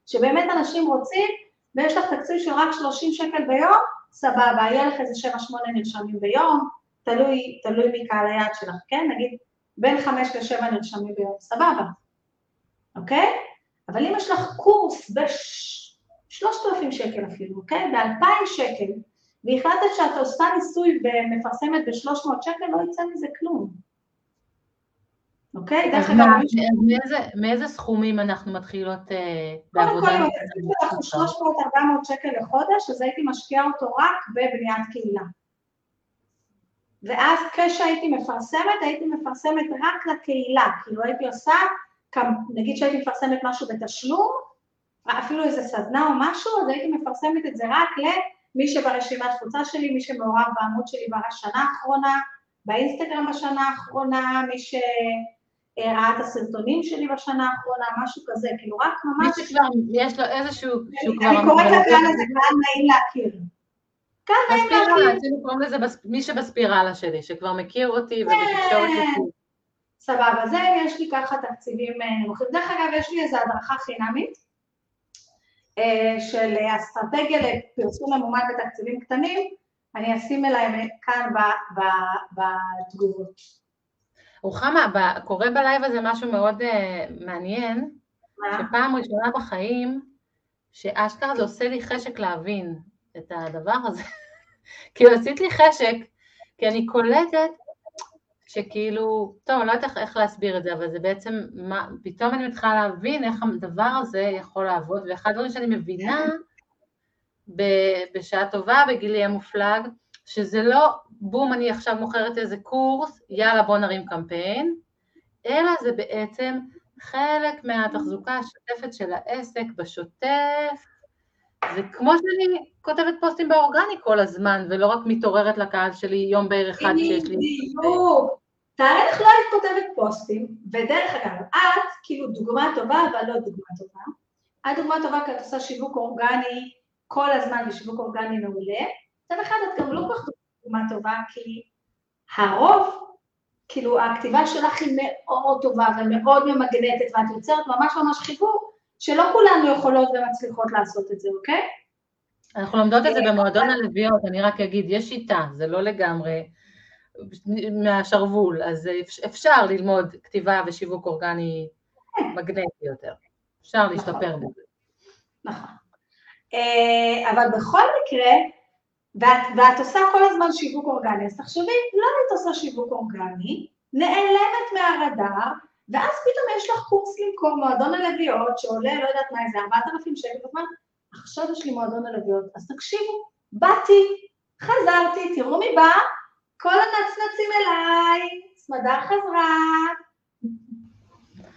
שבאמת אנשים רוצים, ויש לך תקציב של רק 30 שקל ביום, סבבה, יהיה לך איזה 7-8 נרשמים ביום, תלוי, תלוי מקהל היעד שלך, כן? נגיד בין 5 ל-7 נרשמים ביום, סבבה, אוקיי? אבל אם יש לך קורס ב-3,000 שקל אפילו, אוקיי? ב-2,000 שקל, והחלטת שאת עושה ניסוי ומפרסמת ב-300 שקל, לא יצא מזה כלום. אוקיי? דרך אגב... מאיזה סכומים אנחנו מתחילות אה, בעבודה? קודם כל, אם אנחנו 300-400 שקל לחודש, אז הייתי משקיעה אותו רק בבניית קהילה. ואז כשהייתי מפרסמת, הייתי מפרסמת רק לקהילה, כאילו הייתי עושה, נגיד שהייתי מפרסמת משהו בתשלום, אפילו איזה סדנה או משהו, אז הייתי מפרסמת את זה רק למי שברשימת תפוצה שלי, מי שמעורב בעמוד שלי בשנה האחרונה, באינסטגרם בשנה האחרונה, מי ש... ראה את הסרטונים שלי בשנה האחרונה, משהו כזה, כאילו רק ממש... מי שכבר, יש לו איזשהו... אני קוראת לקהל הזה קהל נעים להכיר. קהל נעים להכיר. רצינו קוראים לזה מי שבספירלה שלי, שכבר מכיר אותי ובתקשורת אותי. סבבה, זה יש לי ככה תקציבים אה. דרך אגב, יש לי איזו הדרכה חינמית של אסטרטגיה לפרסום ממומן בתקציבים קטנים, אני אשים אליהם כאן בתגובות. רוחמה, קורה בלייב הזה משהו מאוד uh, מעניין, מה? שפעם ראשונה בחיים, שאשכרה זה עושה לי חשק להבין את הדבר הזה. כאילו עשית לי חשק, כי אני קולטת שכאילו, טוב, אני לא יודעת איך להסביר את זה, אבל זה בעצם, מה, פתאום אני מתחילה להבין איך הדבר הזה יכול לעבוד, ואחד הדברים שאני מבינה בשעה טובה, בגילי המופלג, שזה לא בום, אני עכשיו מוכרת איזה קורס, יאללה בוא נרים קמפיין, אלא זה בעצם חלק מהתחזוקה השוטפת של העסק בשוטף, זה כמו שאני כותבת פוסטים באורגני כל הזמן, ולא רק מתעוררת לקהל שלי יום בערך אחד שיש לי... בדיוק. תארי לך לא היית כותבת פוסטים, ודרך אגב, את כאילו דוגמה טובה, אבל לא דוגמה טובה. את דוגמה טובה כי את עושה שיווק אורגני כל הזמן, ושיווק אורגני מעולה. מצד אחד את גם לא כל כך דוגמה טובה, כי הרוב כאילו הכתיבה שלך היא מאוד טובה ומאוד ממגנטת, ואת יוצרת ממש ממש חיבור, שלא כולנו יכולות ומצליחות לעשות את זה, אוקיי? אנחנו לומדות את זה במועדון הלוויות, אני רק אגיד, יש שיטה, זה לא לגמרי מהשרוול, אז אפשר ללמוד כתיבה ושיווק אורגני מגנטי יותר, אפשר נכון. להשתפר בזה. נכון. אה, אבל בכל מקרה, ואת, ואת עושה כל הזמן שיווק אורגני, אז תחשבי, לא היית עושה שיווק אורגני, נעלמת מהרדאר, ואז פתאום יש לך קורס למכור מועדון הלוויות שעולה, לא יודעת מה, איזה 4,000 שקל, בזמן, עכשיו יש לי מועדון הלוויות, אז תקשיבו, באתי, חזרתי, תראו מי בא, כל הנצנצים אליי, סמדר חזרה.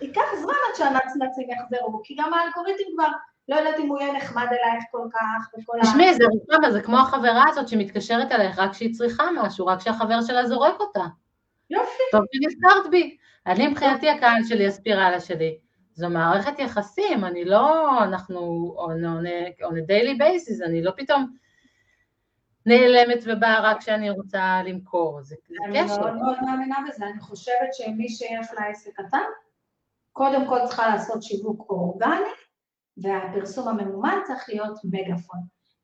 ייקח זמן עד שהנצנצים יחזרו, כי גם האלגוריתם כבר לא יודעת אם הוא יהיה נחמד אלייך כל כך, וכל ה... תשמעי, זה רצובה, זה כמו החברה הזאת שמתקשרת אלייך רק כשהיא צריכה משהו, רק כשהחבר שלה זורק אותה. יופי. טוב שנזכרת בי. אני מבחינתי הקהל שלי, הספירלה שלי. זו מערכת יחסים, אני לא, אנחנו on, on, on a daily basis, אני לא פתאום נעלמת ובאה רק כשאני רוצה למכור, זה, זה אני קשר. אני מאוד מאוד מאמינה בזה, אני חושבת שמי שיש לה עסק קטן, קודם כל צריכה לעשות שיווק אורגני, והפרסום הממומן צריך להיות מגאפון.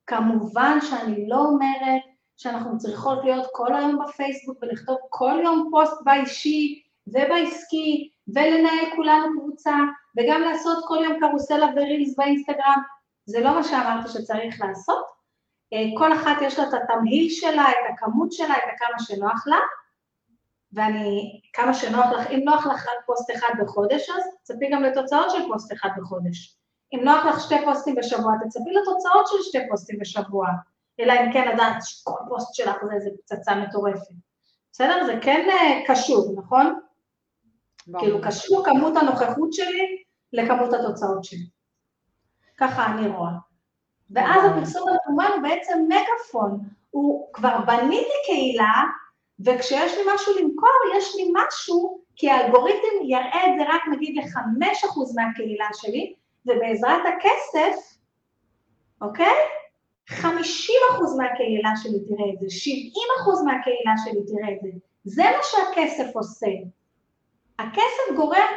כמובן שאני לא אומרת שאנחנו צריכות להיות כל היום בפייסבוק ולכתוב כל יום פוסט באישי ובעסקי ולנהל כולנו קבוצה וגם לעשות כל יום קרוסלה ו Reels באינסטגרם, זה לא מה שאמרתי שצריך לעשות. אה, כל אחת יש לה את התמהיל שלה, את הכמות שלה, את הכמה שנוח לה, ואני, כמה שנוח לך, אם נוח לך רק פוסט אחד בחודש, אז תצפי גם לתוצאות של פוסט אחד בחודש. אם נוח לך שתי פוסטים בשבוע, תצפי לתוצאות של שתי פוסטים בשבוע, אלא אם כן לדעת שכל פוסט שלך זה איזה פצצה מטורפת. בסדר? זה כן אה, קשור, נכון? כאילו קשור כמות הנוכחות שלי לכמות התוצאות שלי. ככה אני רואה. ואז הפרסום המקומן הוא בעצם מגפון, הוא כבר בניתי קהילה, וכשיש לי משהו למכור, יש לי משהו, כי האלגוריתם יראה את זה רק נגיד ל-5% מהקהילה שלי, ובעזרת הכסף, אוקיי? 50% מהקהילה שלי תראה את זה, 70% מהקהילה שלי תראה את זה. זה מה שהכסף עושה. הכסף גורם,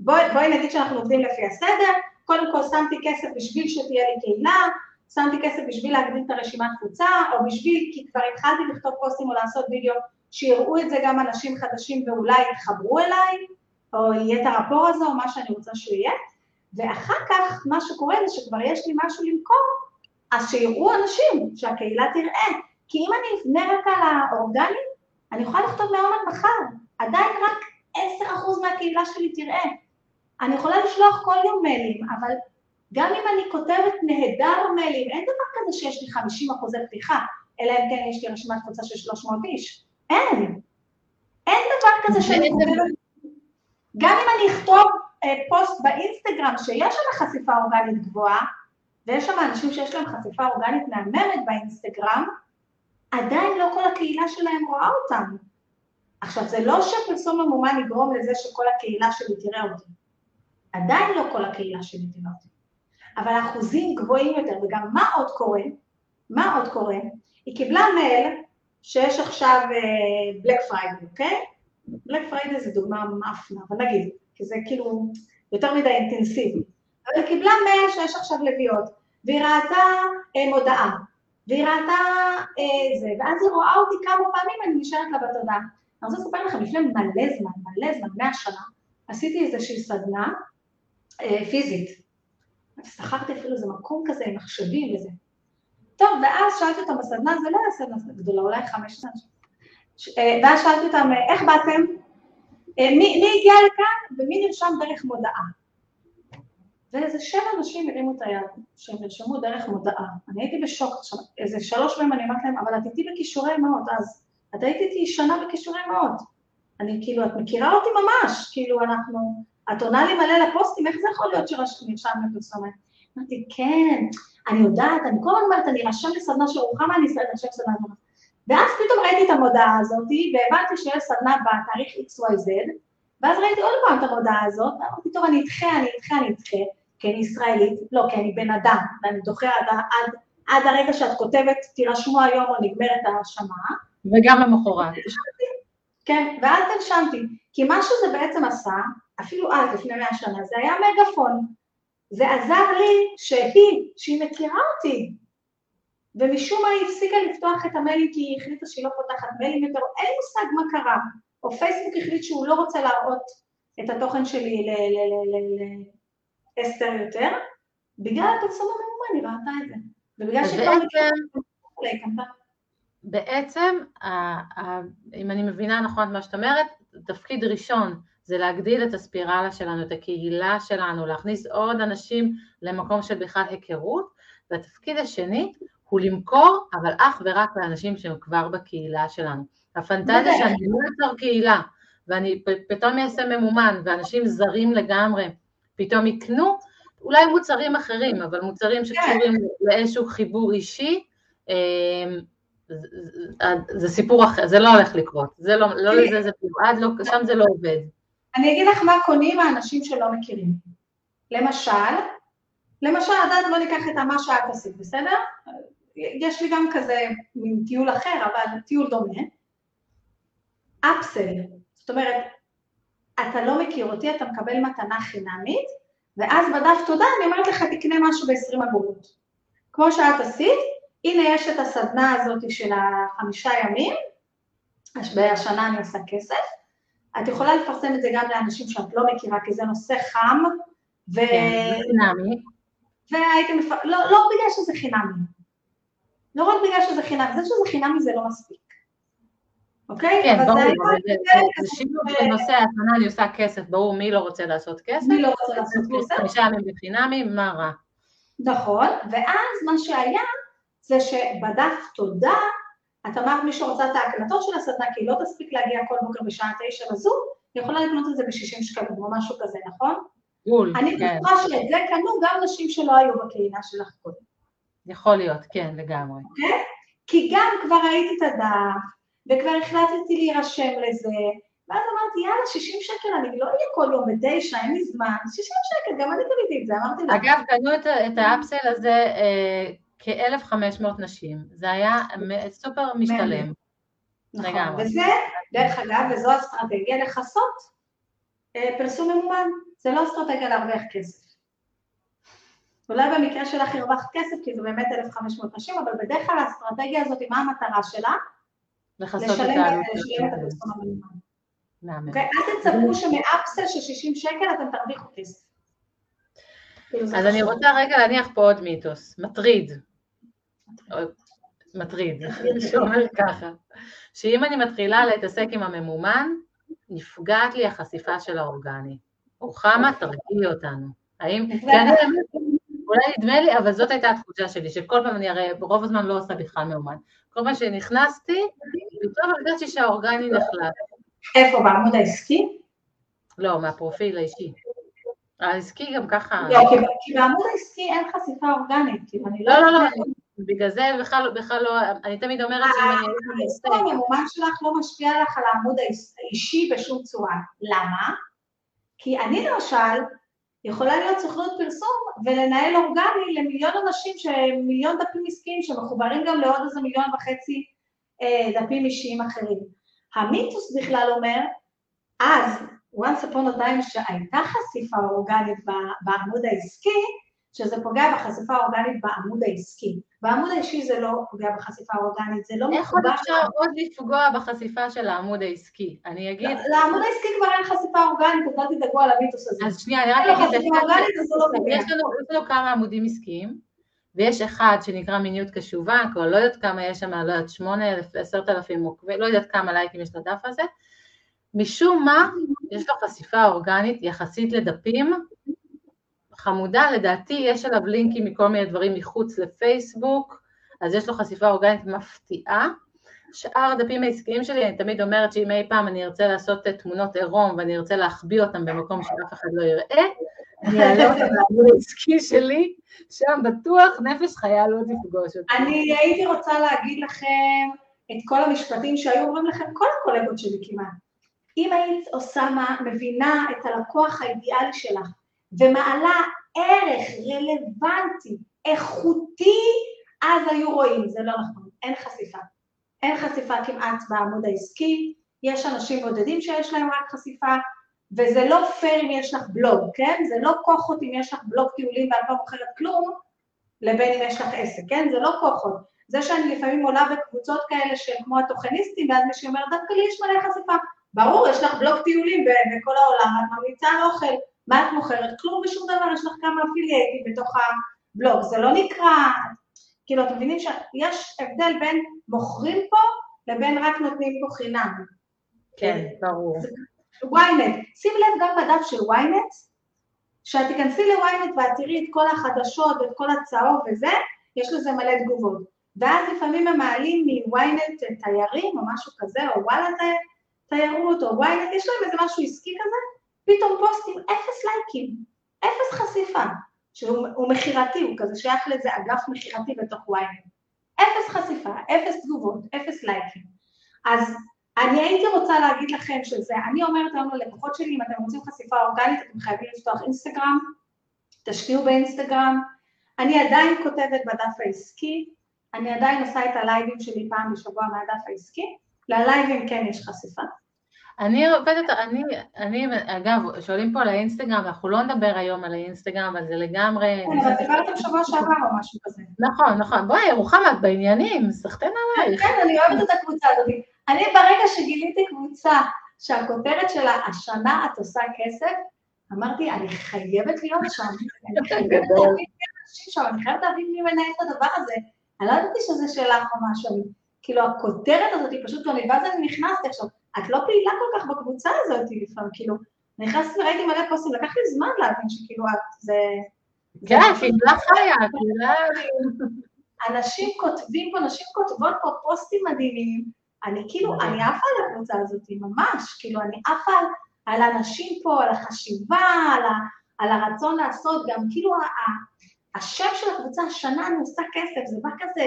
בואי בוא נגיד שאנחנו עובדים לפי הסדר, קודם כל שמתי כסף בשביל שתהיה לי קהילה, שמתי כסף בשביל להגדיל את הרשימת קבוצה, או בשביל, כי כבר התחלתי לכתוב פוסטים או לעשות וידאו, שיראו את זה גם אנשים חדשים ואולי יתחברו אליי, או יהיה את הרפור הזה, או מה שאני רוצה שהוא יהיה, ואחר כך מה שקורה זה שכבר יש לי משהו למכור, אז שיראו אנשים, שהקהילה תראה, כי אם אני אבנה רק על האורגני, אני יכולה לכתוב מהיום עד מחר, עדיין רק 10% מהקהילה שלי תראה. אני יכולה לשלוח כל יום מיילים, אבל גם אם אני כותבת נהדר מיילים, אין דבר כזה שיש לי 50 אחוזי פתיחה, אלא אם כן יש לי רשימת קבוצה של 300 איש. אין. אין דבר כזה שאני כותבת... גם אם אני אכתוב אה, פוסט באינסטגרם שיש שם חשיפה אורגנית גבוהה, ויש שם אנשים שיש להם חשיפה אורגנית מהממת באינסטגרם, עדיין לא כל הקהילה שלהם רואה אותם. עכשיו, זה לא שפרסום ממומן יגרום לזה שכל הקהילה שלי תראה אותי. עדיין לא כל הקהילה שלי תראה אותי. אבל האחוזים גבוהים יותר, וגם מה עוד קורה? מה עוד קורה? היא קיבלה מייל שיש עכשיו Black uh, Friday, אוקיי? Black Friday זה דוגמה מעפנה, אבל נגיד, כי זה כאילו יותר מדי אינטנסיבי. אבל היא קיבלה מייל שיש עכשיו לביאות, והיא ראתה אה, מודעה, והיא ראתה אה, זה, ואז היא רואה אותי כמה פעמים, אני נשארת לה בתודעה. אני רוצה לספר לכם, לפני מלא זמן, מלא זמן, מאה שנה, עשיתי איזושהי סדנה אה, פיזית. שכרתי אפילו איזה מקום כזה עם מחשבים וזה. טוב, ואז שאלתי אותם בסדנה, זה לא היה סדנה גדולה, אולי חמש שנה. אה, ואז שאלתי אותם, אה, איך באתם? אה, מי, מי הגיע לכאן ומי נרשם דרך מודעה? ואיזה שבע אנשים הרימו את היד, שהם נרשמו דרך מודעה. אני הייתי בשוק עכשיו, איזה שלוש מהם אני אמרתי להם, אבל את איתי בכישורי מאות, אז את היית איתי שנה בכישורי מאות. אני כאילו, את מכירה אותי ממש, כאילו אנחנו, את עונה לי מלא לפוסטים, איך זה יכול להיות שנרשם לפרסומת? אמרתי, כן, אני יודעת, אני כל הזמן אומרת, אני ארשם לסדנה של רוחמה, אני ארשם לסדנה הזאת. ואז פתאום ראיתי את המודעה הזאת, והבנתי שיש סדנה בתאריך XYZ, ואז ראיתי עוד פעם את המודעה הזאת, ואמרתי, טוב, אני אדחה, אני אדחה, אני אדחה, כי אני ישראלית, לא, כי אני בן אדם, ואני דוחה עד, עד, עד הרגע שאת כותבת, תירשמו היום או נגמרת ההרשמה. וגם למחרת. כן, ואז תרשמתי, כי מה שזה בעצם עשה, אפילו אז, לפני מאה שנה, זה היה מגפון. זה עזר לי שהיא, שהיא מכירה אותי, ומשום מה היא הפסיקה לפתוח את המיילים כי היא החליטה שהיא לא פותחת מיילים יותר, אין לי מושג מה קרה. או פייסבוק החליט שהוא לא רוצה להראות את התוכן שלי לאסתר יותר, בגלל הפרסום הממומן היא ראתה את זה. ובגלל מכירה... בעצם, אם אני מבינה נכון את מה שאת אומרת, תפקיד ראשון זה להגדיל את הספירלה שלנו, את הקהילה שלנו, להכניס עוד אנשים למקום של בכלל היכרות, והתפקיד השני הוא למכור, אבל אך ורק לאנשים שהם כבר בקהילה שלנו. הפנטזיה שאני לא אצור קהילה, ואני פתאום אעשה ממומן, ואנשים זרים לגמרי פתאום יקנו, אולי מוצרים אחרים, אבל מוצרים שקשורים לאיזשהו חיבור אישי, אמ, זה סיפור אחר, זה לא הולך לקרות, זה לא, לא לזה זה מיועד, לא, שם זה לא עובד. אני אגיד לך מה קונים האנשים שלא מכירים. למשל, למשל, עדיין לא ניקח את מה שאת עשית, בסדר? יש לי גם כזה מין טיול אחר, אבל טיול דומה. אפסל, זאת אומרת, אתה לא מכיר אותי, אתה מקבל מתנה חינמית, ואז בדף תודה אני אומרת לך תקנה משהו ב-20 אגורות. כמו שאת עשית, הנה יש את הסדנה הזאת של החמישה ימים, בשנה אני עושה כסף, את יכולה לפרסם את זה גם לאנשים שאת לא מכירה, כי זה נושא חם, ו... כן, חינמי. והייתם. לא, לא בגלל שזה חינמי, לא רק בגלל שזה חינמי, זה שזה חינמי זה לא מספיק. אוקיי? כן, ברור, זה שילוב של נושא ההזמנה, אני עושה כסף, ברור, מי לא רוצה לעשות כסף? מי לא רוצה לעשות כסף? חמישה ימים בחינמי, מה רע? נכון, ואז מה שהיה, זה שבדף תודה, את אמרת מי שרוצה את ההקלטות של הסדנה, כי היא לא תספיק להגיע כל בוקר בשעה תשע לזום, היא יכולה לקנות את זה ב-60 שקלים או משהו כזה, נכון? בול, אני כן. בטוחה שאת זה קנו גם נשים שלא היו בקהילה שלך קודם. יכול להיות, כן, לגמרי. אוקיי? כי גם כבר ראיתי את הדף, וכבר החלטתי להירשם לזה, ואז אמרתי, יאללה, 60 שקל, אני לא אהיה כל יום בתשע, אין לי זמן, 60 שקל, גם אני קניתי את זה, אמרתי לה. אגב, קנו את, את האפסל הזה אה, כ-1,500 נשים, זה היה סופר משתלם. נכון, לגמרי. וזה, דרך אגב, וזו אסטרטגיה לכסות אה, פרסום ממומן, זה לא אסטרטגיה להרוויח כסף. אולי במקרה שלך הרווחת כסף, כי זה באמת 1,500 נשים, אבל בדרך כלל האסטרטגיה הזאת, מה המטרה שלה? לכסות את העלות. לשלם את הפרסום הממומן. אוקיי? אל תצפו שמאפסל של 60 שקל אתם תרוויחו כסף. אז אני רוצה רגע להניח פה עוד מיתוס, מטריד. מטריד, שאומר ככה, שאם אני מתחילה להתעסק עם הממומן, נפגעת לי החשיפה של האורגני. רוחמה, תרגיעי אותנו. האם... אולי נדמה לי, אבל זאת הייתה התחושה שלי, שכל פעם אני הרי ברוב הזמן לא עושה בכלל מאומן. כל פעם שנכנסתי, פתאום הרגשתי שהאורגני נחלט. איפה, בעמוד העסקי? לא, מהפרופיל האישי. העסקי גם ככה... לא, כי בעמוד העסקי אין חשיפה אורגנית, אני לא... לא, לא, לא, בגלל זה בכלל, בכלל לא, אני תמיד אומרת שאם אני... העסקי הממומן שלך לא משפיע לך על העמוד האישי בשום צורה. למה? כי אני למשל, יכולה להיות סוכנות פרסום ולנהל אורגני למיליון אנשים, מיליון דפים עסקיים שמחוברים גם לעוד איזה מיליון וחצי אה, דפים אישיים אחרים. המיתוס בכלל אומר, אז, once upon a time שהייתה חשיפה אורגנית בעמוד העסקי, שזה פוגע בחשיפה האורגנית בעמוד העסקי. בעמוד האישי זה לא פוגע בחשיפה האורגנית, זה לא מחובר... איך עוד אפשר עוד לפגוע בחשיפה של העמוד העסקי? אני אגיד... לעמוד העסקי כבר אין חשיפה אורגנית, אז אל תדאגו על המיתוס הזה. אז שנייה, אני רק אגיד... חשיפה אורגנית, זה לא פוגע. יש לנו כמה עמודים עסקיים, ויש אחד שנקרא מיניות קשובה, כבר לא יודעת כמה יש שם, לא יודעת, שמונה אלף, עשרת אלפים עוקבים, לא יודעת כמה לייקים יש לדף הזה. משום מה, יש לו חשיפה אורגנית יחסית לדפים חמודה, לדעתי יש עליו לינקים מכל מיני דברים מחוץ לפייסבוק, אז יש לו חשיפה אורגנית מפתיעה. שאר הדפים העסקיים שלי, אני תמיד אומרת שאם אי פעם אני ארצה לעשות תמונות עירום ואני ארצה להחביא אותם במקום שאף אחד לא יראה, אני אעלה אותם לעמוד העסקי שלי, שם בטוח נפש חיה לא תפגוש אותי. אני הייתי רוצה להגיד לכם את כל המשפטים שהיו אומרים לכם כל הקולגות שלי כמעט. אם היית עושה מה, מבינה את הלקוח האידיאלי שלך, ומעלה ערך רלוונטי, איכותי, אז היו רואים, זה לא נכון, אין חשיפה. אין חשיפה כמעט בעמוד העסקי, יש אנשים בודדים שיש להם רק חשיפה, וזה לא פייר אם יש לך בלוג, כן? זה לא כוחות אם יש לך בלוג טיולים ואת לא מוכרת כלום, לבין אם יש לך עסק, כן? זה לא כוחות. זה שאני לפעמים עולה בקבוצות כאלה שהם כמו התוכניסטים, ואז מישהו אומר, דווקא לי יש מלא חשיפה. ברור, יש לך בלוג טיולים בכל העולם, את ממליצה על אוכל, מה את מוכרת? כלום ושום דבר, יש לך כמה אפילייטים בתוך הבלוג, זה לא נקרא... כאילו, אתם מבינים שיש הבדל בין מוכרים פה לבין רק נותנים פה חינם. כן, ברור. ynet, שים לב גם בדף של ynet, כשאת תיכנסי ל-ynet ואת תראי את כל החדשות ואת כל הצהוב וזה, יש לזה מלא תגובות. ואז לפעמים הם מעלים מ-ynet תיירים או משהו כזה, או וואלה תיירות, או ynet, יש להם איזה משהו עסקי כזה, פתאום פוסטים אפס לייקים, אפס חשיפה, שהוא מכירתי, הוא כזה שייך לאיזה אגף מכירתי בתוך ynet. אפס חשיפה, אפס תגובות, אפס לייקים. אז אני הייתי רוצה להגיד לכם שזה, אני אומרת היום ללקוחות שלי, אם אתם רוצים חשיפה אורגנית, אתם חייבים לפתוח אינסטגרם, תשקיעו באינסטגרם. אני עדיין כותבת בדף העסקי, אני עדיין עושה את הלייבים שלי פעם בשבוע מהדף העסקי, ללייבים כן יש חשיפה. אני עובדת, אני, אני, אגב, שואלים פה על האינסטגרם, אנחנו לא נדבר היום על האינסטגרם, אבל זה לגמרי... כן, אבל דיברתם שבוע שעבר או משהו כזה. נכון, נכון. בואי, רוחמה, את בעניינים, סחטיין עלייך. כן, אני אוהבת את הקבוצה הזאת. אני ברגע שגיליתי קבוצה שהכותרת שלה, השנה את עושה כסף, אמרתי, אני חייבת להיות שם. אני חייבת להבין מי האנשים שם, אני חייבת להבין מי מנהל את הדבר הזה. אני לא ידעתי שזה שלך או משהו, כאילו הכותרת הזאת היא פשוט לא ואז אני נכנסתי עכשיו, את לא פעילה כל כך בקבוצה הזאת לפעמים, כאילו, נכנסתי וראיתי מלא פוסטים, לקח לי זמן להבין שכאילו את, זה... כן, קהילה חיה, קהילה... אנשים כותבים פה, נשים כותבות פה פוסטים מדהימים, אני כאילו, אני עפה על הקבוצה הזאת, ממש, כאילו, אני עפה על, על האנשים פה, על החשיבה, על, ה, על הרצון לעשות, גם כאילו, השם של הקבוצה, השנה אני עושה כסף, זה בא כזה,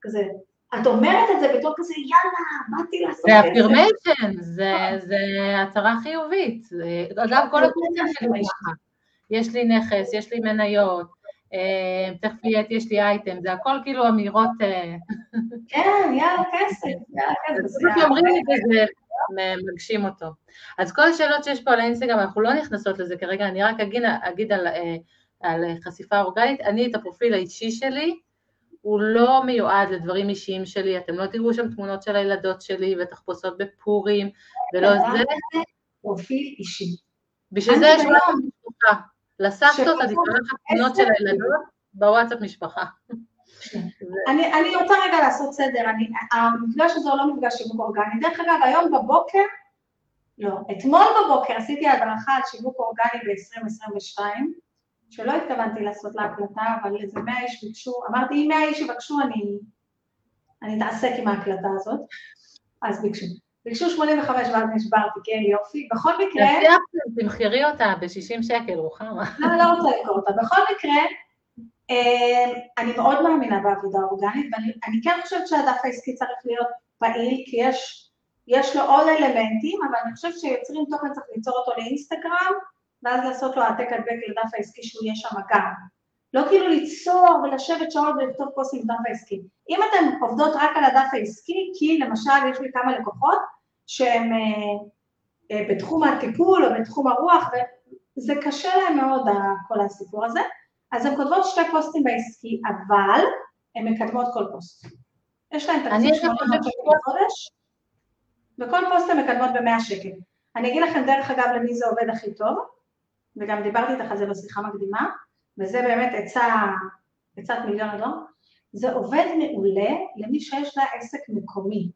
כזה, את אומרת את זה בתור כזה, יאללה, באתי לעשות כסף. זה אפירמיישן, זה הצהרה חיובית. אגב, כל הקבוצה שלי ככה. יש לי נכס, יש לי מניות, אה, תכף יהיה, יש לי אייטם, זה הכל כאילו אמירות... אה, כן, יאללה כסף, יאללה כסף. פשוט אומרים לי וזה מגשים אותו. אז כל השאלות שיש פה על האינסטגרם, אנחנו לא נכנסות לזה כרגע, אני רק אגיד, אגיד על, אה, על חשיפה אורגנית. אני את הפרופיל האישי שלי, הוא לא מיועד לדברים אישיים שלי, אתם לא תראו שם תמונות של הילדות שלי ותחפושות בפורים, ולא זה. פרופיל אישי. בשביל זה יש לנו משפחה. לסבתות עדיף לקחת תמונות של הילדות בוואטסאפ משפחה. אני, רוצה רגע לעשות סדר, המפגש הזה הוא לא מפגש שיווק אורגני. דרך אגב, היום בבוקר, לא, אתמול בבוקר עשיתי הדרכה על שיווק אורגני ב-2022, שלא התכוונתי לעשות להקלטה, אבל איזה מאה איש ביקשו, אמרתי, אם מאה איש יבקשו, אני, אני אתעסק עם ההקלטה הזאת, אז ביקשו. ביקשו 85 ואז נשברתי, כן, יופי. בכל מקרה... תמכרי אותה ב-60 שקל, רוחמה. לא, לא רוצה לקרוא אותה. בכל מקרה, אה, אני מאוד מאמינה בעבודה אורגנית, ואני כן חושבת שהדף העסקי צריך להיות פעיל, כי יש, יש לו עוד אלמנטים, אבל אני חושבת שיוצרים תוכן צריך ליצור אותו לאינסטגרם, ואז לעשות לו העתק הדבק לדף העסקי שהוא יהיה שם גם. לא כאילו ליצור ולשבת שעות ולכתוב פוסטים בדף העסקי. אם אתן עובדות רק על הדף העסקי, כי למשל יש לי כמה לקוחות שהם אה, אה, בתחום הטיפול או בתחום הרוח, וזה קשה להם מאוד כל הסיפור הזה, אז הן כותבות שתי פוסטים בעסקי, אבל הן מקדמות כל פוסט. יש להן תקציב 800 שקל בחודש, וכל פוסט הן מקדמות ב-100 שקל. אני אגיד לכם דרך אגב למי זה עובד הכי טוב, וגם דיברתי איתך על זה בשיחה מקדימה, וזה באמת עצה, עצת מיליון הדור, זה עובד מעולה למי שיש לה עסק מקומי.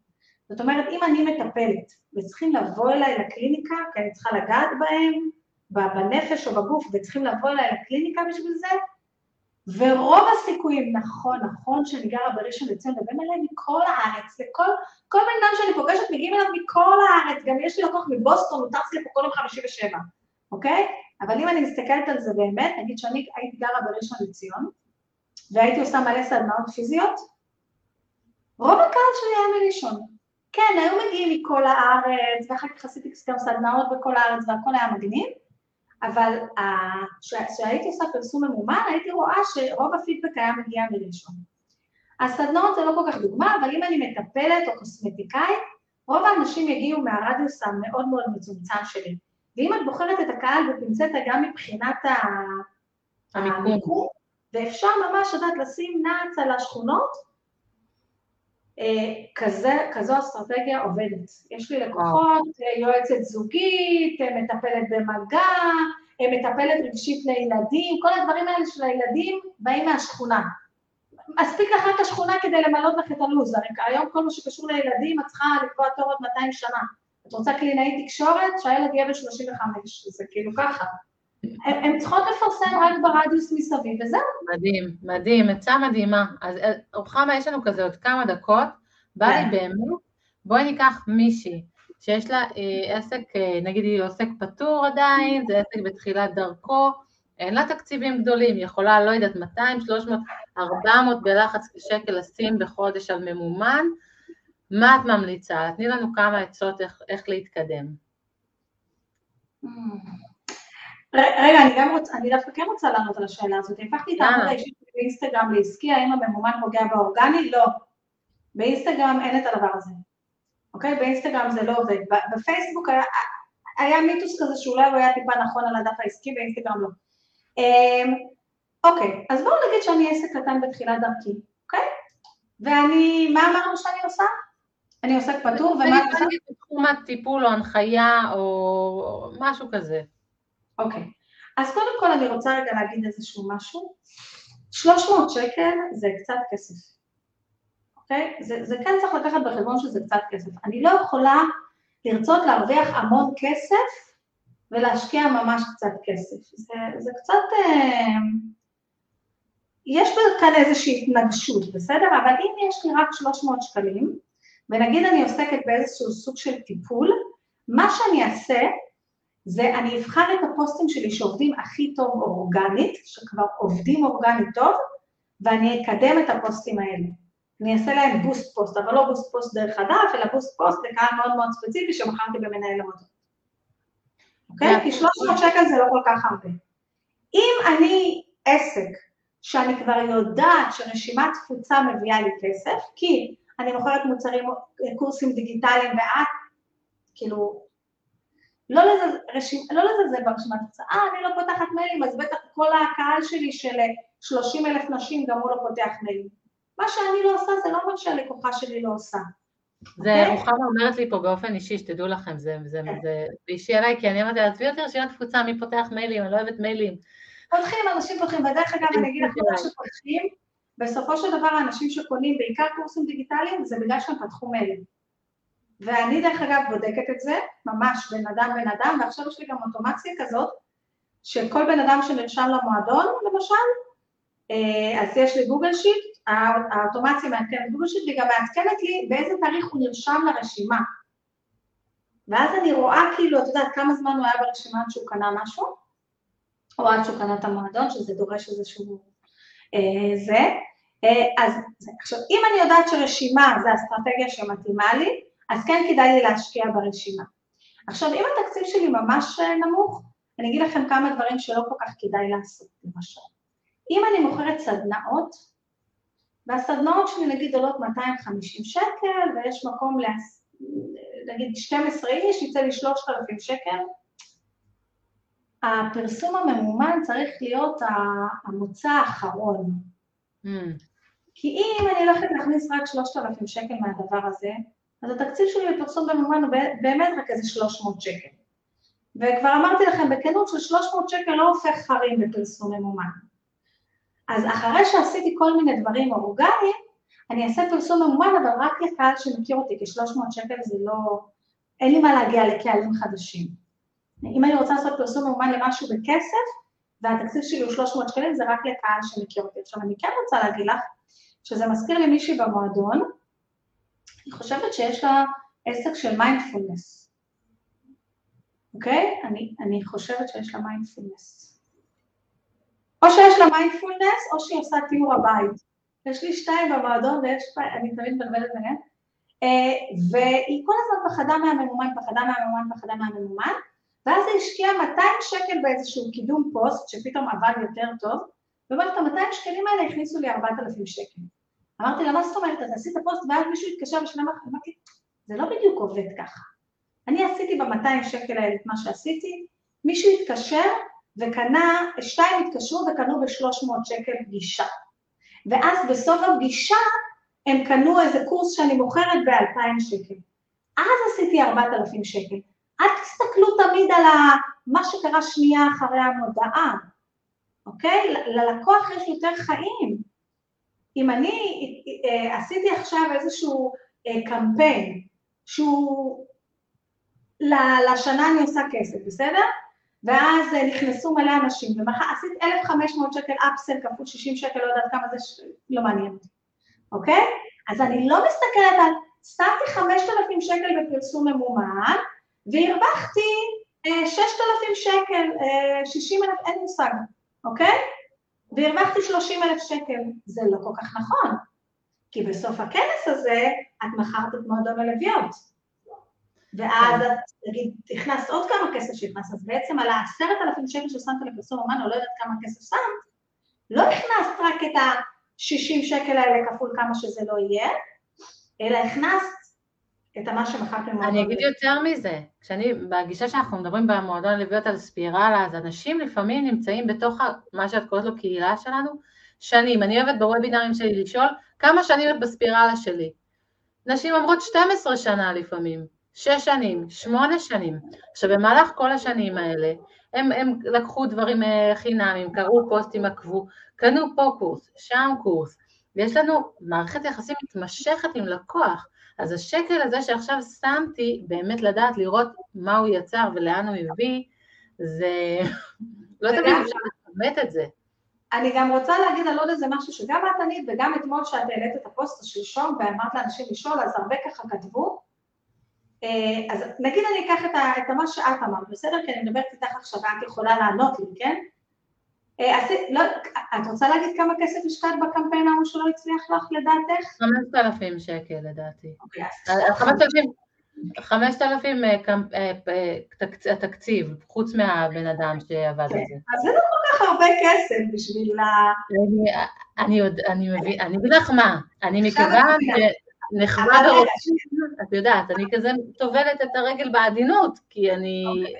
זאת אומרת, אם אני מטפלת וצריכים לבוא אליי לקליניקה, כי אני צריכה לגעת בהם, בנפש או בגוף, וצריכים לבוא אליי לקליניקה בשביל זה, ורוב הסיכויים, נכון, נכון שאני גרה בראשון לציון, ובאים אליי מכל הארץ, וכל כל בן אדם שאני פוגשת מגיעים אליו מכל הארץ, גם יש לי לקוח מבוסטון, הוא טס לפה כל יום 57, אוקיי? אבל אם אני מסתכלת על זה באמת, נגיד שאני הייתי גרה בראשון לציון, והייתי עושה מלא סדנאות פיזיות, רוב הקהל שלי היה מראשון. כן, היו מגיעים מכל הארץ, ואחר כך עשיתי גם סדנאות בכל הארץ והכל היה מגניב, אבל כשהייתי עושה פרסום ממומן, הייתי רואה שרוב הפידבק היה מגיע מראשון. הסדנאות זה לא כל כך דוגמה, אבל אם אני מטפלת או קוסמטיקאית, רוב האנשים יגיעו מהרדיוס המאוד מאוד מצומצם שלי. ואם את בוחרת את הקהל בפינצטה גם מבחינת המיקום, ואפשר ממש, את יודעת, לשים נעץ על השכונות, אה, כזה, כזו אסטרטגיה עובדת. יש לי לקוחות, אה, יועצת זוגית, אה, מטפלת במגע, מטפלת רגשית לילדים, כל הדברים האלה של הילדים באים מהשכונה. מספיק לך רק השכונה כדי למלות לך את הלו"ז, היום כל מה שקשור לילדים את צריכה לקבוע תור עוד 200 שנה. את רוצה קלינאי תקשורת, שהילד יהיה ב-35, זה כאילו ככה. הן צריכות לפרסם רק ברדיוס מסביב, וזהו. מדהים, מדהים, עצה מדהימה. אז רוחמה, יש לנו כזה עוד כמה דקות, בא לי כן. באמת, בואי ניקח מישהי שיש לה אה, עסק, אה, נגיד היא עוסק פטור עדיין, זה עסק בתחילת דרכו, אין לה תקציבים גדולים, היא יכולה, לא יודעת, 200, 300, 400 בלחץ שקל לשים בחודש על ממומן, מה את ממליצה? תני לנו כמה עצות איך, איך להתקדם. רגע, אני גם רוצה, אני דווקא כן רוצה לענות על השאלה הזאת. הפכתי את העמוד האישית באינסטגרם לעסקי, האם הממומן פוגע באורגני? לא. באינסטגרם אין את הדבר הזה. אוקיי? באינסטגרם זה לא עובד. בפייסבוק היה, היה מיתוס כזה שאולי הוא היה טיפה נכון על הדף העסקי, באינסטגרם לא. אמ, אוקיי, אז בואו נגיד שאני עסק קטן בתחילת דרכי, אוקיי? ואני, מה אמרנו שאני עושה? אני עוסק פטור, ומה את עושה? בתחום הטיפול או הנחיה או משהו כזה. אוקיי, אז קודם כל אני רוצה רגע להגיד איזשהו משהו. 300 שקל זה קצת כסף, אוקיי? זה, זה כן צריך לקחת בחשבון שזה קצת כסף. אני לא יכולה לרצות להרוויח המון כסף ולהשקיע ממש קצת כסף. זה, זה קצת... אה, יש כאן איזושהי התנגשות, בסדר? אבל אם יש לי רק 300 שקלים, ונגיד אני עוסקת באיזשהו סוג של טיפול, מה שאני אעשה זה אני אבחן את הפוסטים שלי שעובדים הכי טוב אורגנית, שכבר עובדים אורגנית טוב, ואני אקדם את הפוסטים האלה. אני אעשה להם boost post, אבל לא boost post דרך הדף, אלא boost post לקהל מאוד מאוד ספציפי שיצרתי במנהל המודעות. אוקיי? כי 300 שקל זה לא כל כך הרבה. אם אני עסק שאני כבר יודעת שרשימת תפוצה מביאה לי כסף, כי אני מוכרת מוצרים, קורסים דיגיטליים ואת, כאילו, לא לזלזל רשימ... לא ברשימת אה, אני לא פותחת מיילים, אז בטח כל הקהל שלי של 30 אלף נשים, גם הוא לא פותח מיילים. מה שאני לא עושה זה לא אומר שהלקוחה שלי לא עושה. זה אוקיי? רוחמה אומרת לי פה באופן אישי, שתדעו לכם, זה, זה, כן. זה אישי עליי, כי אני אמרתי, עזבי אותי רשימת תפוצה, מי פותח מיילים, אני לא אוהבת מיילים. פותחים, אנשים פותחים, ודרך אגב, אני אגיד לך, כמו שפותחים, בסופו של דבר האנשים שקונים בעיקר קורסים דיגיטליים, זה בגלל שהם פתחו מיילים. ואני דרך אגב בודקת את זה, ממש בן אדם בן אדם, ועכשיו יש לי גם אוטומציה כזאת, שכל בן אדם שנרשם למועדון, למשל, אה, אז יש לי גוגל שיט, האוטומציה מעדכנת גוגל שיט, והיא גם מעדכנת לי באיזה תאריך הוא נרשם לרשימה. ואז אני רואה כאילו, את יודעת, כמה זמן הוא היה ברשימה עד שהוא קנה משהו, או עד שהוא קנה את המועדון, שזה דורש איזשהו אה, זה. אה, אז עכשיו, אם אני יודעת שרשימה זה אסטרטגיה שמתאימה לי, אז כן כדאי לי להשקיע ברשימה. עכשיו, אם התקציב שלי ממש אה, נמוך, אני אגיד לכם כמה דברים שלא כל כך כדאי לעשות, למשל. אם אני מוכרת סדנאות, והסדנאות שלי נגיד עולות 250 שקל, ויש מקום להס... נגיד 12 איש, יצא לי 3,000 שקל, הפרסום הממומן צריך להיות המוצא האחרון. Mm. כי אם אני הולכת להכניס רק 3,000 שקל מהדבר הזה, אז התקציב שלי לפרסום בממומן הוא באמת רק איזה 300 שקל. וכבר אמרתי לכם בכנות ש-300 שקל לא הופך חרים בפרסום ממומן. אז אחרי שעשיתי כל מיני דברים אורגניים, אני אעשה פרסום ממומן, אבל רק לקהל שמכיר אותי, כי 300 שקל זה לא... אין לי מה להגיע לקהלים חדשים. אם אני רוצה לעשות פרסום ממומן למשהו בכסף, והתקציב שלי הוא 300 שקלים, זה רק לקהל שמכיר אותי. עכשיו, אני כן רוצה להגיד לך, שזה מזכיר לי מישהי במועדון, אני חושבת שיש לה עסק של מיינדפולנס, אוקיי? אני, אני חושבת שיש לה מיינדפולנס. או שיש לה מיינדפולנס, או שהיא עושה תיאור הבית. יש לי שתיים במועדון, ויש, אני תמיד מבלבלת ביניהן, אה, והיא כל הזמן פחדה מהממומן, פחדה מהממומן, פחדה מהממומן, ואז היא השקיעה 200 שקל באיזשהו קידום פוסט, שפתאום עבד יותר טוב, ואומרת, ה-200 שקלים האלה הכניסו לי 4,000 שקל. אמרתי לה, מה זאת אומרת, אז עשית פוסט ואז מישהו התקשר ושילם לך, אמרתי, זה לא בדיוק עובד ככה. אני עשיתי ב-200 שקל האלה את מה שעשיתי, מישהו התקשר וקנה, שתיים התקשרו וקנו ב-300 שקל פגישה. ואז בסוף הפגישה הם קנו איזה קורס שאני מוכרת ב-2,000 שקל. אז עשיתי 4,000 שקל. אל תסתכלו תמיד על מה שקרה שנייה אחרי המודעה, אוקיי? ללקוח יש יותר חיים. אם אני אה, עשיתי עכשיו איזשהו אה, קמפיין שהוא לשנה אני עושה כסף, בסדר? ואז אה, נכנסו מלא אנשים, ועשית 1,500 שקל אפסל כפול 60 שקל, לא יודעת כמה זה, לא מעניין אותי, אוקיי? אז אני לא מסתכלת על, שמתי 5,000 שקל בפרסום ממומן, והרווחתי 6,000 אה, שקל, 60,000, אה, אין מושג, אוקיי? והרווחתי 30,000 שקל, זה לא כל כך נכון, כי בסוף הכנס הזה את מכרת את מועדון הלוויות. ואז את, נגיד, הכנסת עוד כמה כסף שהכנסת, אז בעצם על העשרת אלפים שקל ששמת לפרסום אומן, או לא יודעת כמה כסף שמת, לא הכנסת רק את ה-60 שקל האלה כפול כמה שזה לא יהיה, אלא הכנסת את מה שמכרת למועדון. אני אגיד יותר מזה, כשאני, בגישה שאנחנו מדברים במועדון לביאות על ספירלה, אז אנשים לפעמים נמצאים בתוך מה שאת קוראת לו קהילה שלנו, שנים. אני אוהבת בוובינרים שלי לשאול, כמה שנים את בספירלה שלי? נשים אומרות 12 שנה לפעמים. שש שנים, שמונה שנים. עכשיו במהלך כל השנים האלה, הם, הם לקחו דברים אה, חינמים, קראו פוסטים, עקבו, קנו פה קורס, שם קורס, ויש לנו מערכת יחסים מתמשכת עם לקוח. אז השקל הזה שעכשיו שמתי, באמת לדעת לראות מה הוא יצר ולאן הוא הביא, זה... לא תמיד אפשר לכמת את זה. אני גם רוצה להגיד על עוד איזה משהו שגם את ענית וגם אתמול שאת העלית את הפוסט השלשום ואמרת לאנשים לשאול, אז הרבה ככה כתבו, אה, אז נגיד אני אקח את, ה, את מה שאת אמרת, בסדר? כי אני מדברת איתך עכשיו ואת יכולה לענות לי, כן? אה, לא, את רוצה להגיד כמה כסף השקעת בקמפיין ההוא שלא הצליח לך לדעתך? 5,000 שקל לדעתי. אוקיי, אז 5,000 התקציב, חוץ מהבן אדם שעבד על כן, זה. אז זה לא כל כך הרבה כסף בשביל ה... אני מבין, אני אגיד לך מה, אני מכיוון נחמד הרופאים, את יודעת, אני כזה טובלת את הרגל בעדינות, כי אני... אוקיי.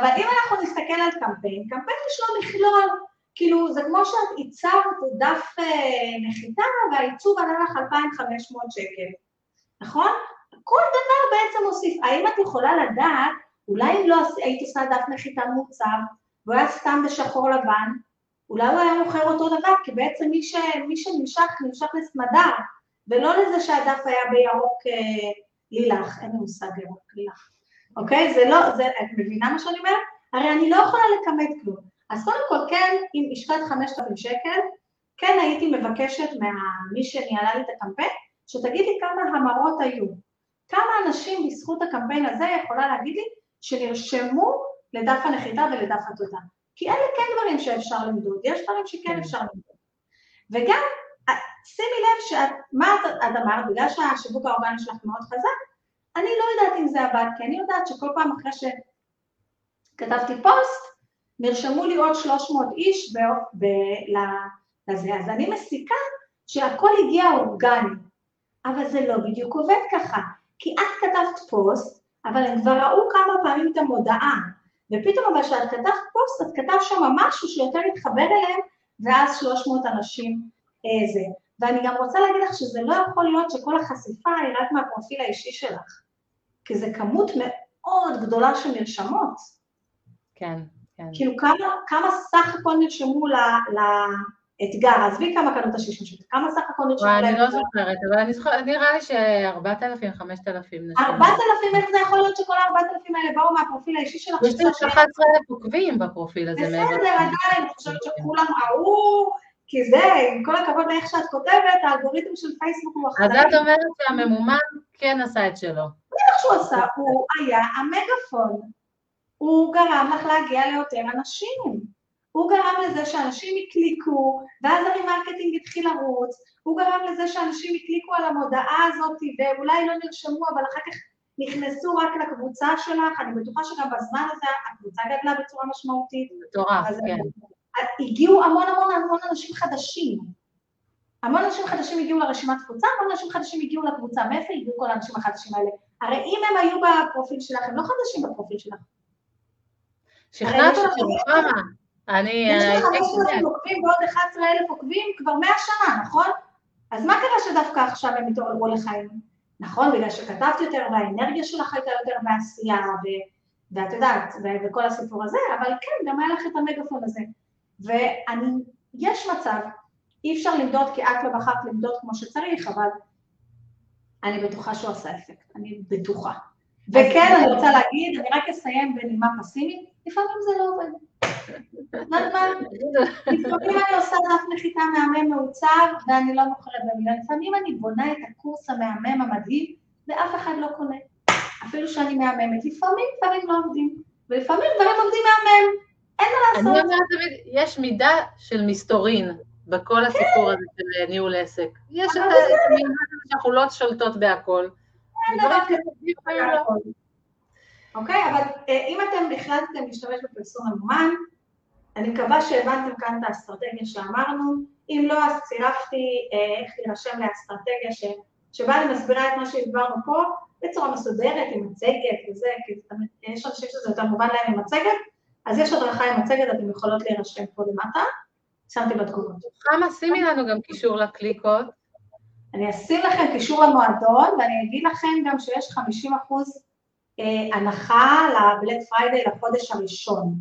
אבל אם אנחנו נסתכל על קמפיין, קמפיין יש לו מכלול, כאילו זה כמו שאת ייצרת דף אה, נחיתה והעיצוב עלה לך 2,500 שקל, נכון? כל דבר בעצם מוסיף. האם את יכולה לדעת, אולי אם לא היית עושה דף נחיתה מוצב, והוא היה סתם בשחור לבן, אולי הוא היה מוכר אותו דבר, כי בעצם מי, ש, מי שנמשך, נמשך לסמדר, ולא לזה שהדף היה בירוק אה, לילך, אין לי מושג ירוק לילך, אוקיי? זה לא, זה, את מבינה מה שאני אומרת? הרי אני לא יכולה לכמת כלום. אז קודם כל, כן, אם השקעת 5,000 שקל, כן הייתי מבקשת ממי שניהלה לי את הקמפיין, שתגיד כמה המרות היו. כמה אנשים בזכות הקמפיין הזה יכולה להגיד לי שנרשמו לדף הנחיתה ולדף התודה. כי אלה כן דברים שאפשר למדוד, יש דברים שכן כן. אפשר למדוד. וגם שימי לב שאת, מה את, את אמרת, בגלל שהשיווק האורגני שלך מאוד חזק, אני לא יודעת אם זה עבד, כי אני יודעת שכל פעם אחרי שכתבתי פוסט, נרשמו לי עוד 300 איש ב, ב, לזה, אז אני מסיקה שהכל הגיע אורגני, אבל זה לא בדיוק עובד ככה, כי את כתבת פוסט, אבל הם כבר ראו כמה פעמים את המודעה, ופתאום אבל כשאת כתבת פוסט, את כתבת שם משהו שיותר מתחבר אליהם, ואז 300 אנשים אה, זה. ואני גם רוצה להגיד לך שזה לא יכול להיות שכל החשיפה היא רק מהפרופיל האישי שלך, כי זה כמות מאוד גדולה של נרשמות. כן, כן. כאילו כמה, כמה סך הכל נרשמו לאתגר, עזבי כמה קנו את השישים שקל, כמה סך הכל נרשמו לאתגר? אני לא זוכרת, אבל אני זוכרת, נראה לי ש-4,000, 5,000 נרשמו. 4,000, איך זה יכול להיות שכל ה-4,000 האלה באו מהפרופיל האישי שלך? יש לי 11,000 עוקבים בפרופיל הזה. בסדר, עדיין, אני חושבת שכולם ראו... כי זה, עם כל הכבוד לאיך שאת כותבת, האלגוריתם של פייסבוק הוא החדש. אז את אומרת שהממומן כן עשה את שלו. בטח שהוא עשה, הוא היה המגפון. הוא גרם לך להגיע ליותר אנשים. הוא גרם לזה שאנשים הקליקו, ואז ה remarketing התחיל לרוץ, הוא גרם לזה שאנשים הקליקו על המודעה הזאת, ואולי לא נרשמו, אבל אחר כך נכנסו רק לקבוצה שלך, אני בטוחה שגם בזמן הזה הקבוצה גדלה בצורה משמעותית. מטורף, כן. הגיעו המון המון המון אנשים חדשים. המון אנשים חדשים הגיעו לרשימת קבוצה, המון אנשים חדשים הגיעו לקבוצה. מאיפה הגיעו כל האנשים החדשים האלה? הרי אם הם היו בפרופיל שלך, הם לא חדשים בפרופיל שלך. שכנעת אותי, כמה? אני... יש לך 5,000 עוקבים ועוד 11,000 עוקבים כבר 100 שנה, נכון? אז מה קרה שדווקא עכשיו הם התעוררו לחיים? נכון, בגלל שכתבת יותר והאנרגיה שלך הייתה יותר בעשייה. ואת יודעת. וכל הסיפור הזה, אבל כן, גם היה לך את המגפון הזה. ואני, יש מצב, אי אפשר למדוד כי את לא בחרת למדוד כמו שצריך, אבל אני בטוחה שהוא עשה אפקט, אני בטוחה. וכן, אני רוצה להגיד, אני רק אסיים בנימה פסימית, לפעמים זה לא עובד. לפעמים אני עושה דף נחיתה מהמם מעוצב ואני לא מוכרת במיליון, לפעמים אני בונה את הקורס המהמם המדהים ואף אחד לא קונה, אפילו שאני מהממת, לפעמים דברים לא עובדים, ולפעמים דברים עובדים מהמם, אין מה לעשות. אני אומרת תמיד, יש מידה של מסתורין בכל הסיפור הזה של ניהול עסק. יש את המידה שאנחנו לא שולטות בהכל. אוקיי, אבל אם אתם החלטתם להשתמש בפרסום ממומן, אני מקווה שהבנתם כאן את האסטרטגיה שאמרנו, אם לא אז צירפתי איך להירשם לאסטרטגיה ש... שבה אני מסבירה את מה שהסברנו פה בצורה מסודרת, עם מצגת וזה, כי יש אנשים שזה יותר מובן להם עם מצגת, אז יש הדרכה עם מצגת, אתם יכולות להירשם פה למטה, שמתי בתגובות. חמה, שימי לנו גם קישור לקליקות. אני אשים לכם קישור למועדון, ואני אגיד לכם גם שיש 50 אחוז אה, הנחה ל Black Friday לחודש הראשון.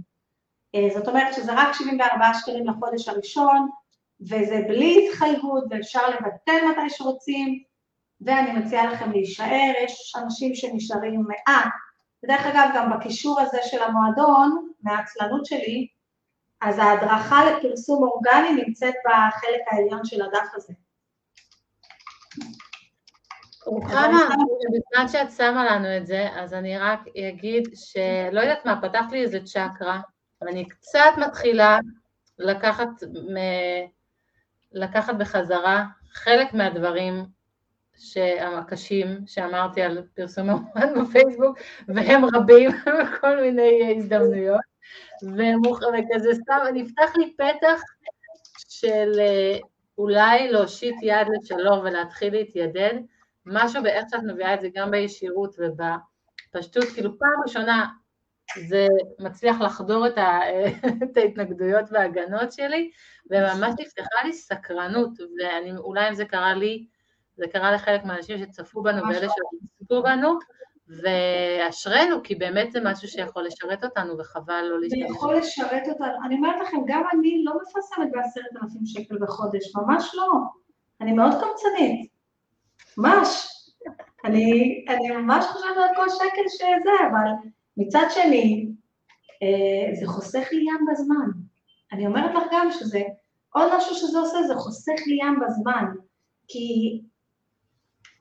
אה, זאת אומרת שזה רק 74 שקלים לחודש הראשון, וזה בלי התחייבות, ואפשר לבטל מתי שרוצים, ואני מציעה לכם להישאר, יש אנשים שנשארים מעט. ודרך אגב, גם בקישור הזה של המועדון, מהעצלנות שלי, אז ההדרכה לפרסום אורגני נמצאת בחלק העליון של הדף הזה. רוחמה, בזמן שאת שמה לנו את זה, אז אני רק אגיד שלא יודעת מה, פתח לי איזה צ'קרה, ואני קצת מתחילה לקחת, מ... לקחת בחזרה חלק מהדברים הקשים שאמרתי על פרסום המובן בפייסבוק, והם רבים בכל מיני הזדמנויות, וכזה סתם, נפתח לי פתח של אה, אולי להושיט יד לשלום ולהתחיל להתיידד, משהו באיך שאת מביאה את זה גם בישירות ובפשטות, כאילו פעם ראשונה זה מצליח לחדור את, ה, את ההתנגדויות וההגנות שלי, וממש נפתחה לי סקרנות, ואולי אם זה קרה לי, זה קרה לחלק מהאנשים שצפו בנו ואלה שצפו בנו, ואשרינו, כי באמת זה משהו שיכול לשרת אותנו, וחבל לא להשתמש. זה יכול לשרת אותנו. אני אומרת לכם, גם אני לא מפרסמת בעשרת אלפים שקל בחודש, ממש לא. אני מאוד קמצנית. ממש. אני, אני ממש חושבת על כל שקל שזה, אבל מצד שני, אה, זה חוסך לי ים בזמן. אני אומרת לך גם שזה, עוד משהו שזה עושה, זה חוסך לי ים בזמן. כי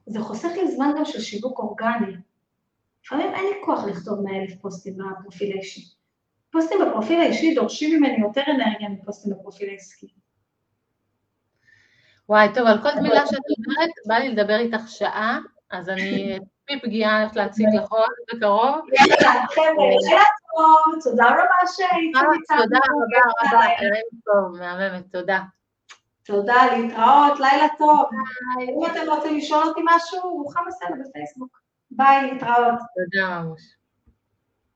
זה חוסך לי זמן גם של שיווק אורגני. לפעמים אין לי כוח לכתוב 100 אלף פוסטים בפרופיל האישי. פוסטים בפרופיל האישי דורשים ממני יותר אנרגיה מפוסטים בפרופיל העסקי. וואי, טוב, על כל מילה שאת אומרת, בא לי לדבר איתך שעה, אז אני פי פגיעה הולכת להציג לך עוד בקרוב. יאללה, חבר'ה, טוב, תודה רבה שהייתם איתנו. תודה רבה רבה, ערב טוב, מהממת, תודה. תודה, להתראות, לילה טוב. אם אתם רוצים לשאול אותי משהו, רוחמה סלע בפייסבוק. ביי, להתראות. תודה ממש.